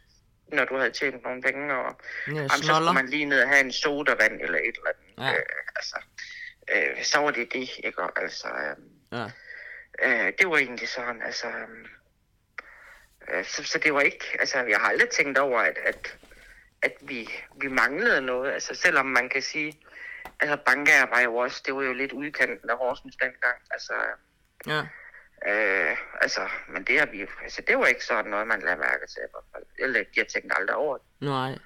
når du havde tjent nogle penge. Og, Ja, jamen, så skulle man lige ned og have en sodavand eller et eller andet. Ja. Øh, altså, øh, så var det det, ikke? Og, Altså, øh, Ja. Øh, det var egentlig sådan, altså... øhm, Øh, så, så det var ikke... Altså, jeg har aldrig tænkt over, at, at, at vi, vi manglede noget. Altså, selvom man kan sige... Altså, Bankær var jo også... Det var jo lidt udkanten af Horsens dengang. Altså, Ja. øh, altså... Men det har vi... Altså, det var ikke sådan noget, man lader mærke til. i hvert fald. Jeg, jeg tænkte aldrig over det. Nej.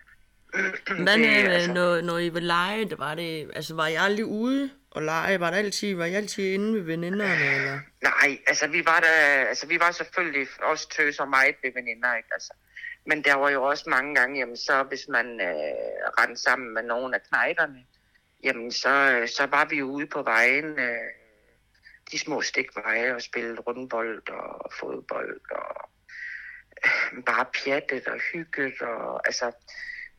Hvad med, altså- når, når I var lege, det var det, altså var I aldrig ude og lege? Var, det altid, var I altid inde ved veninderne, eller? Nej, altså vi var der, altså vi var selvfølgelig også tøser meget ved veninder, ikke? Altså, men der var jo også mange gange, jamen så hvis man øh, rendte sammen med nogle af knejderne, jamen så, så var vi ude på vejen, øh, de små stikveje og spillede rundbold og fodbold og øh, bare pjattet og hygget og altså,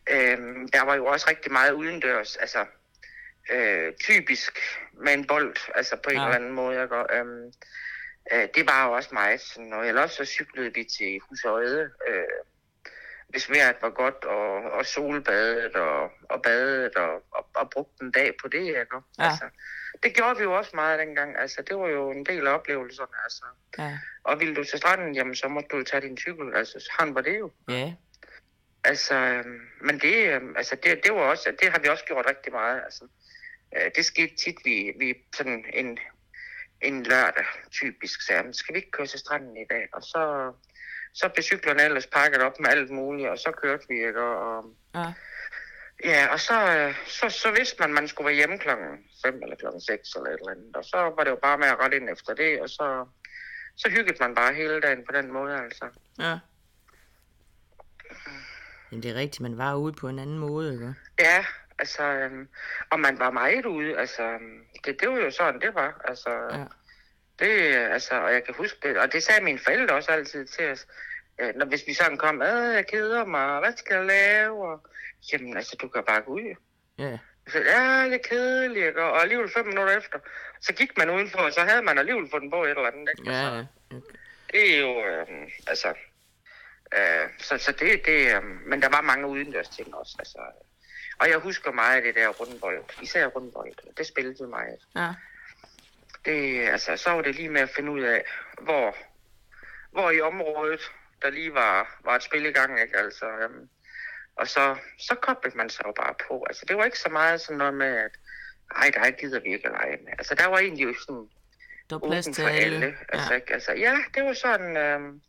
øh, der var jo også rigtig meget udendørs, altså øh, typisk med en bold, altså på en Ja. eller anden måde. Ikke? Og, øhm, øh, det var jo også meget sådan noget. Eller også så cyklede vi til Husøje, øh, hvis vejret var godt, og, og solbadet og, og badet og, og, og brugt en dag på det, ikke? Ja. Altså, det gjorde vi jo også meget dengang. Altså, det var jo en del af oplevelserne. Altså. Ja. Og ville du til stranden, jamen, så måtte du tage din cykel. Altså, sådan var det jo. Ja. Altså, øhm, men det, øhm, altså det, det var også, det har vi også gjort rigtig meget. Altså, øh, det skete tit, vi, vi sådan en, en lørdag typisk sagde, "Men skal vi ikke køre til stranden i dag? Og så, så blev cyklerne ellers pakket op med alt muligt, og så kørte vi, ikke? Og, og Ja. ja, og så, øh, så, så vidste man, at man skulle være hjemme klokken 5 eller klokken 6 eller et eller andet. Og så var det jo bare med at rette ind efter det, og så, så hyggede man bare hele dagen på den måde, altså. Ja. Jamen, det er rigtigt, man var ude på en anden måde, ikke? Ja, altså, øhm, og man var meget ude, altså, øhm, det, det var jo sådan, det var, altså, Ja. det, altså, og jeg kan huske det, og det sagde mine forældre også altid til os, øh, når, hvis vi sådan kom, øh, jeg keder mig, hvad skal jeg lave, og, jamen, altså, du kan bare gå ud, Ja. så, ja, det er kedeligt, ikke? og alligevel fem minutter efter, så gik man udenfor, og så havde man alligevel fundet på et eller andet, ikke? Ja, Altså, ja. det er jo, øh, altså, øh, så, så det, det øh, men der var mange udendørs ting også, altså, og jeg husker meget af det der rundbold, især rundbold, det spillede meget. Ja. Det, altså, så var det lige med at finde ud af, hvor, hvor i området, der lige var, var et spil i gang, ikke? Altså, øhm, og så, så koblede man sig jo bare på. Altså, det var ikke så meget sådan noget med, at ej, der gider vi ikke at lege med. Altså, der var egentlig jo sådan Der var plads til for alle. alle. Altså, Ja. ikke? altså, ja, det var sådan, øhm,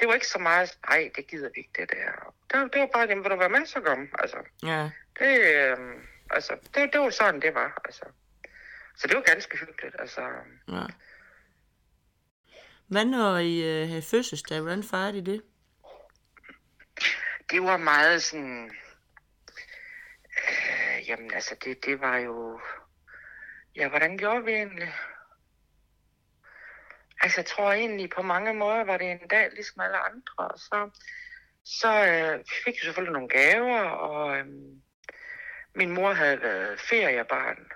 det var ikke så meget, ej, det gider vi ikke, det der. Det, var- det var bare, jamen, vil du være med, så kom. Altså, ja. det, øhm, altså, det, det var sådan, det var. Altså. Så det var ganske hyggeligt. Altså, ja. Hvad når I øh, havde fødselsdag? Hvordan fejrede I det? det var meget sådan... Øh, jamen altså, det, det var jo... Ja, hvordan gjorde vi egentlig? Altså, jeg tror egentlig på mange måder var det en dag ligesom alle andre. Og så, så øh, fik vi selvfølgelig nogle gaver, og øh, min mor havde været feriebarn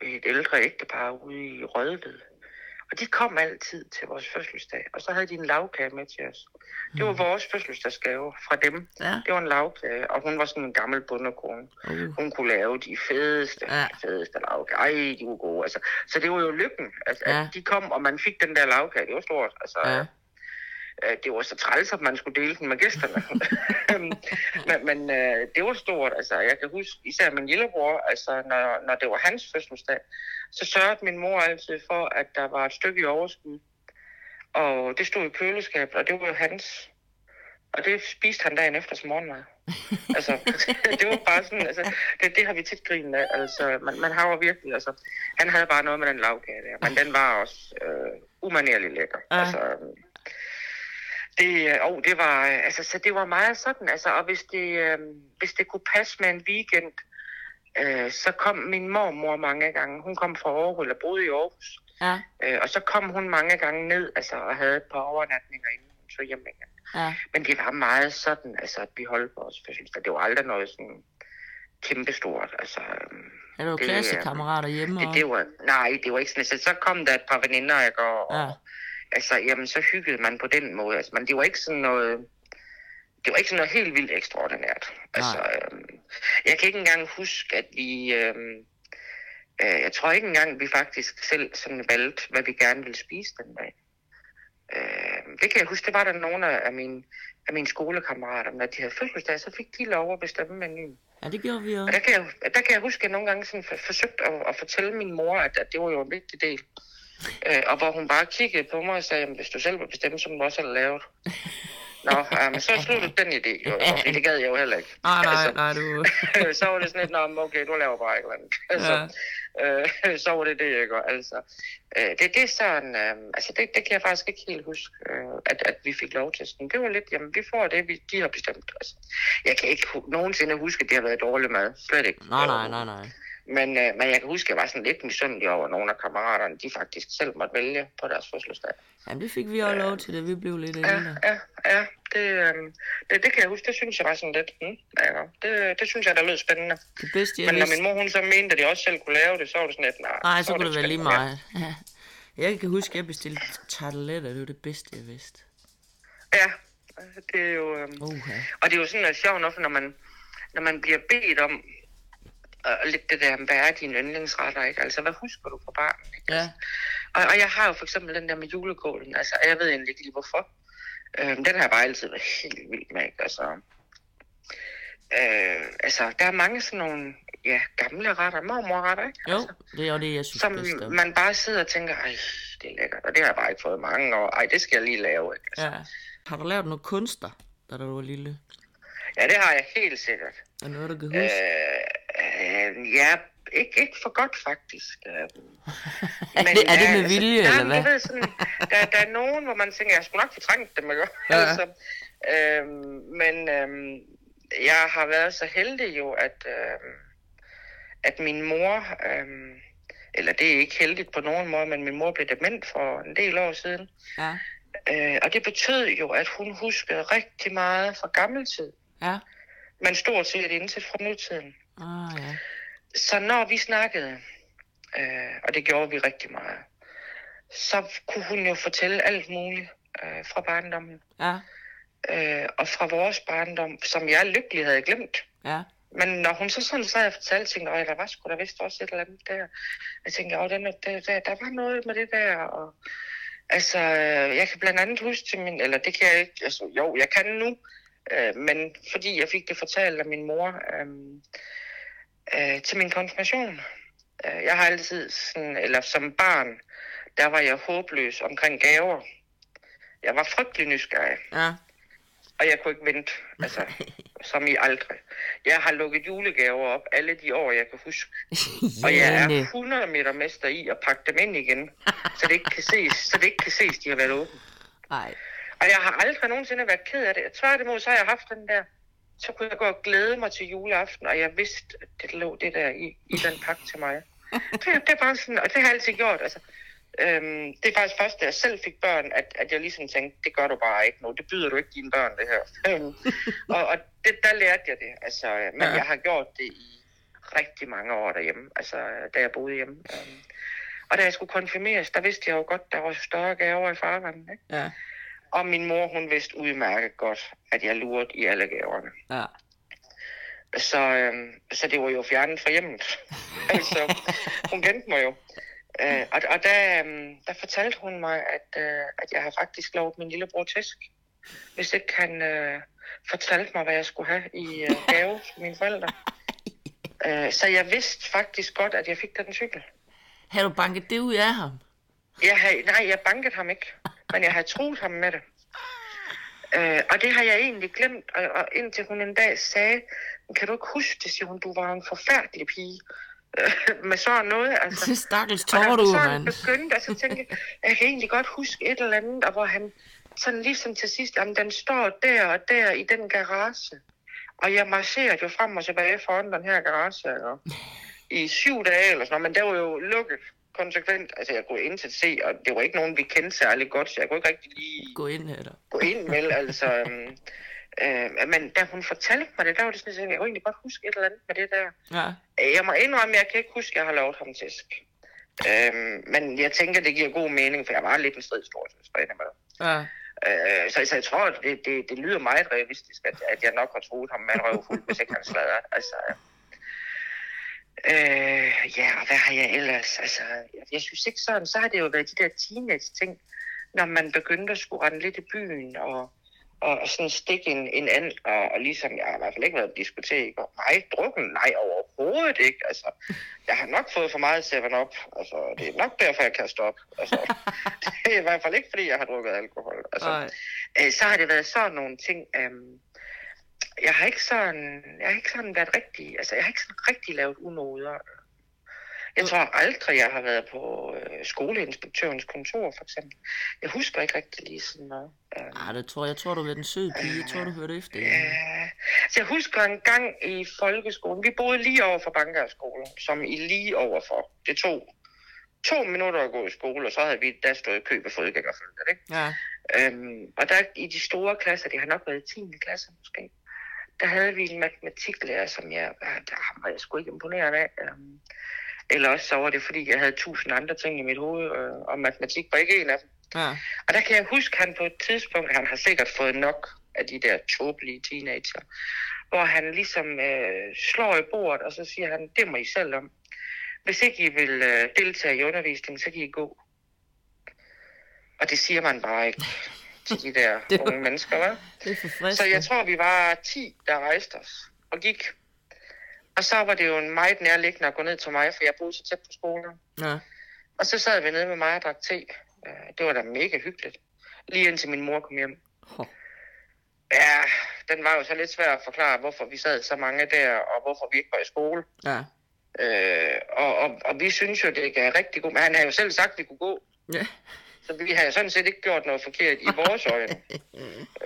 ved et ældre ægtepar ude i Rødved. Og de kom altid til vores fødselsdag, og så havde de en lavkage med til os. Det var vores fødselsdagsgave fra dem. Ja. Det var en lavkage, og hun var sådan en gammel bundekone. Uh. Hun kunne lave de fedeste, Ja. ja. fedeste lavkager. Ej, de var gode. Altså, så det var jo lykken, altså, Ja. at de kom, og man fik den der lavkage. Det var stort. Altså, Ja. Øh, det var så træls, at man skulle dele den med gæsterne. men men øh, det var stort. Altså, jeg kan huske, især min lillebror, altså, når, når det var hans fødselsdag, så sørgede min mor altid for, at der var et stykke i overskud. Og det stod i køleskabet, og det var hans. Og det spiste han dagen efter som morgenmad. altså, det var bare sådan, altså, det, det har vi tit grinet af. Altså, man, man har jo virkelig, altså, han havde bare noget med den lavkage der, men den var også øh, umanerligt lækker. Ja. Altså, øhm, det, oh, det var, øh, altså, så det var meget sådan, altså, og hvis det, øh, hvis det kunne passe med en weekend, øh, så kom min mormor mange gange. Hun kom fra Aarhus, eller boede i Aarhus. Ja. Øh, og så kom hun mange gange ned, altså, og havde et par overnatninger, inden hun tog hjem igen. Ja. Men det var meget sådan, altså, at vi holdt vores fødselsdag. Det var aldrig noget sådan kæmpestort. Altså, øhm, Er Det, klassekammerater hjemme? det, Og... det var, nej, det var ikke sådan, altså, så kom der et par veninder, ikke, og, Ja. Og altså, jamen, så hyggede man på den måde. Altså, men det var ikke sådan noget, det var ikke sådan noget helt vildt ekstraordinært. Altså, øhm, jeg kan ikke engang huske, at vi, øhm, øh, jeg tror ikke engang, vi faktisk selv sådan valgte, hvad vi gerne ville spise den dag. Øh, det kan jeg huske, det var der nogle af mine, af mine skolekammerater, når de havde fødselsdag, så fik de lov at bestemme menuen. Ja, det gjorde vi Og også. der kan jeg, der kan jeg huske, at jeg nogle gange sådan for, forsøgte at, at fortælle min mor, at, at det var jo en vigtig del. Øh, og hvor hun bare kiggede på mig og sagde, "Jamen, hvis du selv vil bestemme, så må du også have lavet. Nå, ja, men så sluttede den idé, jo, fordi det gad jeg jo heller ikke. Nej, nej, Altså, nej, du... så var det sådan lidt, Nå, okay, du laver bare et eller andet. Altså, øh, så var det det, jeg gør. Altså, øh, det, det er sådan, øh, altså det, det kan jeg faktisk ikke helt huske, øh, at, at vi fik lov til. Sådan. Det var lidt, jamen vi får det, vi, de har bestemt. Altså, jeg kan ikke nogensinde huske, at det har været dårlig mad. Slet ikke. Nej, nej, nej, nej. Men, øh, men jeg kan huske, at jeg var sådan lidt misundelig over, at nogle af kammeraterne, de faktisk selv måtte vælge på deres fødselsdag. Jamen, det fik vi også lov til, da vi blev lidt Ja, ældre. ja, ja. Det, øh, det, det kan jeg huske, det synes jeg var sådan lidt, hmm, ja, det, det synes jeg, der lød spændende. Det bedste, jeg Men når vidste... min mor hun så mente, at de også selv kunne lave det, så var det sådan lidt, nej. Nej, så var kunne det være sgu lige meget. Ja. Jeg kan huske, at jeg bestilte tarteletter. Det var det bedste, jeg vidste. Ja, Det er jo, Uh, ja. og det er jo sådan, at sjovt nok, når man, når man bliver bedt om at lidt det der, hvad er dine yndlingsretter, ikke? Altså, hvad husker du fra barnet, ikke? Ja. Og, og jeg har jo for eksempel den der med julekålen, altså, og jeg ved egentlig ikke lige hvorfor. Øhm, den har jeg bare altid været helt vild med, ikke? Altså, øh, altså, der er mange sådan nogle, ja, gamle retter, mormorretter, ikke? Jo, Altså, det er jo det, jeg synes som bedst om. man bare sidder og tænker, ej, det er lækkert, og det har jeg bare ikke fået mange år. Ej, det skal jeg lige lave, ikke? Altså, Ja. Har du lavet noget kunster, da du var lille? ja, det har jeg helt sikkert. Er noget, du kan huske? Øh, øh, ja, ikke, ikke for godt faktisk. Øh, er, det, er det med vilje, nej, eller men hvad? Du ved, sådan, der, der er nogen, hvor man tænker, jeg skulle nok fortrængt dem, ikke? Ja. altså, øh, men øh, jeg har været så heldig jo, at, øh, at min mor, øh, eller det er ikke heldigt på nogen måde, men min mor blev dement for en del år siden. Ja. Øh, og det betød jo, at hun huskede rigtig meget fra gammel tid, Ja. men stort set intet fra nutiden. Ah, ja. Så når vi snakkede, øh, og det gjorde vi rigtig meget, så kunne hun jo fortælle alt muligt øh, fra barndommen. Ja. Øh, og fra vores barndom, som jeg lykkelig havde glemt. Ja. Men når hun så sådan sad og fortalte, tænkte jeg, der var sgu da vist også et eller andet der. Jeg tænkte, åh, den, er- der, der, der var noget med det der. Og, altså, jeg kan blandt andet huske til min, eller det kan jeg ikke, altså, jo, jeg kan nu, øh, men fordi jeg fik det fortalt af min mor øh, øh, til min konfirmation. Øh, jeg har altid sådan, eller som barn, der var jeg håbløs omkring gaver. Jeg var frygtelig nysgerrig. Ja. Og jeg kunne ikke vente, altså, som i aldrig. Jeg har lukket julegaver op alle de år, jeg kan huske. Og jeg er Jane. 100 meter mester i at pakke dem ind igen, så det ikke kan ses, så det ikke kan ses, de har været åbne. Ej. Og jeg har aldrig nogensinde været ked af det. Tværtimod, så har jeg haft den der, så kunne jeg gå og glæde mig til juleaften, og jeg vidste, at det lå det der i, i den pakke til mig. Det, det er bare sådan, og det har jeg altid gjort. Altså, øhm, det er faktisk først, da jeg selv fik børn, at, at jeg ligesom tænkte, det gør du bare ikke nu. Det byder du ikke dine børn, det her. Øhm, og og det, der lærte jeg det. Altså, men ja. jeg har gjort det i rigtig mange år derhjemme, altså da jeg boede hjemme. Øhm, og da jeg skulle konfirmeres, der vidste jeg jo godt, der var større gaver i farvandet. Ikke? Ja. Og min mor, hun vidste udmærket godt, at jeg lurede i alle gaverne. Ja. Så, øhm, så det var jo fjernet fra hjemmet. altså, hun kendte mig jo. Øh, og og der, øhm, der fortalte hun mig, at, øh, at jeg har faktisk lovet min lillebror tæsk. Hvis ikke han øh, fortalte mig, hvad jeg skulle have i øh, gave til mine forældre. Øh, så jeg vidste faktisk godt, at jeg fik den cykel. Har du banket det ud af ham? Jeg havde, nej, jeg bankede ham ikke, men jeg havde troet ham med det. Øh, og det har jeg egentlig glemt, og, og indtil hun en dag sagde, "Men kan du ikke huske det, siger hun, du var en forfærdelig pige. Øh, med sådan noget, altså. Stakkels Og da tår hun du, mand. begyndte, altså tænke, jeg, kan egentlig godt huske et eller andet, og hvor han sådan ligesom til sidst, jamen den står der og der i den garage. Og jeg marcherede jo frem og tilbage foran den her garage, og i syv dage eller sådan noget, men det var jo lukket konsekvent. Altså jeg kunne intet se, og det var ikke nogen, vi kendte særlig godt, så jeg kunne ikke rigtig lige Gå ind her, gå ind med, altså... øhm, Øh, men da hun fortalte mig det, der var det sådan, at jeg kunne egentlig godt huske et eller andet med det der. Ja. Jeg må indrømme, at jeg kan ikke huske, at jeg har lavet ham tæsk. Øhm, men jeg tænker, det giver god mening, for jeg var lidt en stridsstorsøster med. Ja. Øh, så, så jeg tror, det, det, det lyder meget realistisk, at, at jeg nok har troet ham med en røvfuld, hvis ikke han sladrer. Altså, øh, ja, og hvad har jeg ellers? Altså, jeg, synes ikke sådan, så har det jo været de der teenage-ting, når man begyndte at skulle rende lidt i byen, og, og, og sådan stikke en, en and, og, og ligesom, jeg har i hvert fald ikke været på diskotek, og nej, drukken, nej, overhovedet ikke, altså, jeg har nok fået for meget 7-Up, altså, det er nok derfor, jeg kan stoppe, altså, det er i hvert fald ikke, fordi jeg har drukket alkohol, altså, Nej. øh, så har det været sådan nogle ting, øhm, jeg har ikke sådan, jeg har ikke sådan været rigtig, altså jeg har ikke sådan rigtig lavet unoder. Jeg tror aldrig, jeg har været på øh, skoleinspektørens kontor, for eksempel. Jeg husker ikke rigtig lige sådan noget. Øhm, Ah, det tror jeg. Tror, du er den søde pige. Jeg tror, du hørte efter. Ja. Så jeg husker en gang i folkeskolen. Vi boede lige over for Bankerskolen, som i lige overfor. Det tog to minutter at gå i skole, og så havde vi der stået i kø ved fodgængerfølget, ikke? Ja. Øhm, og der i de store klasser, det har nok været i 10. klasse måske, der havde vi en matematiklærer, som jeg, ja, der var jeg sgu ikke imponeret af. Øhm, eller også så var det, fordi jeg havde tusind andre ting i mit hoved, øh, og matematik var ikke en af dem. Ja. Og der kan jeg huske, at han på et tidspunkt, han har sikkert fået nok af de der tåbelige teenager, hvor han ligesom øh, slår i bordet, og så siger han, det må I selv om. Hvis ikke I vil øh, deltage i undervisningen, så kan I gå. Og det siger man bare ikke de der Det var- unge mennesker, hva'? Det er for Så jeg tror, vi var 10, der rejste os og gik. Og så var det jo en meget nærliggende at gå ned til mig, for jeg boede så tæt på skolen. Ja. Og så sad vi nede med mig og drak te. Øh, Det var da mega hyggeligt. Lige indtil min mor kom hjem. Hå. Ja, den var jo så lidt svær at forklare, hvorfor vi sad så mange der, og hvorfor vi ikke var i skole. Ja. Øh, og, og, og vi synes jo, det er rigtig godt. Men han havde jo selv sagt, at vi kunne gå. Ja. Så vi havde sådan set ikke gjort noget forkert i vores øjne.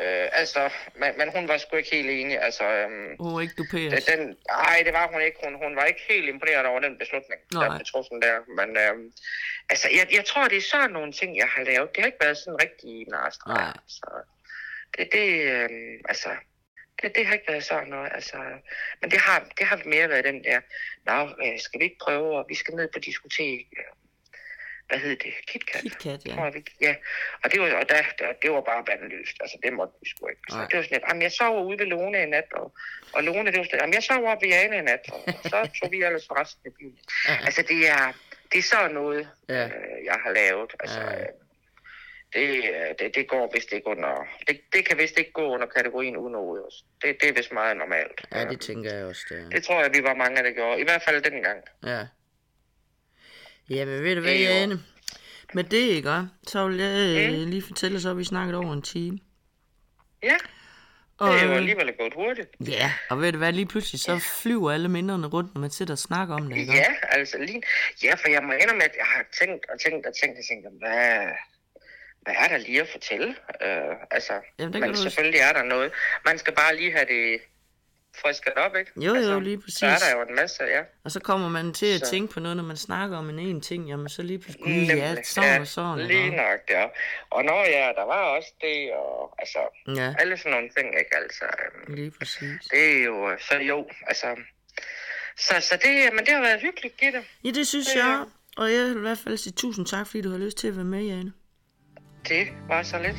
øh, altså, men, men hun var sgu ikke helt enig. Altså, øhm, Hun er ikke duperet. den, den, ej, det var hun ikke. Hun, hun var ikke helt imponeret over den beslutning, Nej. der blev truffet der. Men øhm, altså, jeg, jeg tror, det er sådan nogle ting, jeg har lavet. Det har ikke været sådan rigtig narst. Nej. Så det, det, øhm, altså, det, det har ikke været sådan noget. Altså, men det har, det har mere været den der, nå, øh, skal vi ikke prøve, og vi skal ned på diskotek. Hvad hed det? KitKat? KitKat, ja. tror jeg, ja. Og det var, og der, der, det var bare bandelyst. Altså, det måtte vi sgu ikke. Så Nej. det var sådan lidt, jamen, jeg sov ude ved Lone i nat, og, og Lone, det var sådan, jamen, jeg sov oppe ved Jane i nat, og, og så tog vi ellers resten af byen. Ja. Altså, det er, det er sådan noget, Ja. øh, jeg har lavet. Altså, Ja. øh, det, øh, det, det går vist ikke under, det, det kan vist ikke gå under kategorien unådet. Det, det er vist meget normalt. Ja, det tænker jeg også. Det. det tror jeg, vi var mange, der gjorde. I hvert fald dengang. Ja. Jamen, ved du hvad, Jane? Med det, ikke? Så vil jeg øh, lige fortælle, så har vi snakket over en time. Ja, Og, det er jo øh, alligevel gået hurtigt. Ja, og ved du hvad, lige pludselig så flyver alle minderne rundt, når man sidder og snakker om det, ikke? Ja, altså lige... Ja, for jeg må indrømme, at jeg har tænkt og tænkt og tænkt og tænkt, hvad, hvad er der lige at fortælle? Uh, altså, Jamen, det men du- selvfølgelig er der noget. Man skal bare lige have det frisket op, ikke? Jo, jo, altså, lige præcis. Så er der jo en masse, ja. Og så kommer man til at Så- tænke på noget, når man snakker om en en ting, jamen så lige pludselig, gud, ja, sådan og sådan? Lige også? nok, ja. Og når ja, der var også det, og altså, Ja, alle sådan nogle ting, ikke? Altså, øhm, lige præcis. det er jo, så jo, altså... Så, så det, men det har været hyggeligt, Gitte. Ja, det synes Ja. jeg, og jeg vil i hvert fald sige tusind tak, fordi du har lyst til at være med, Jane. Det var så lidt.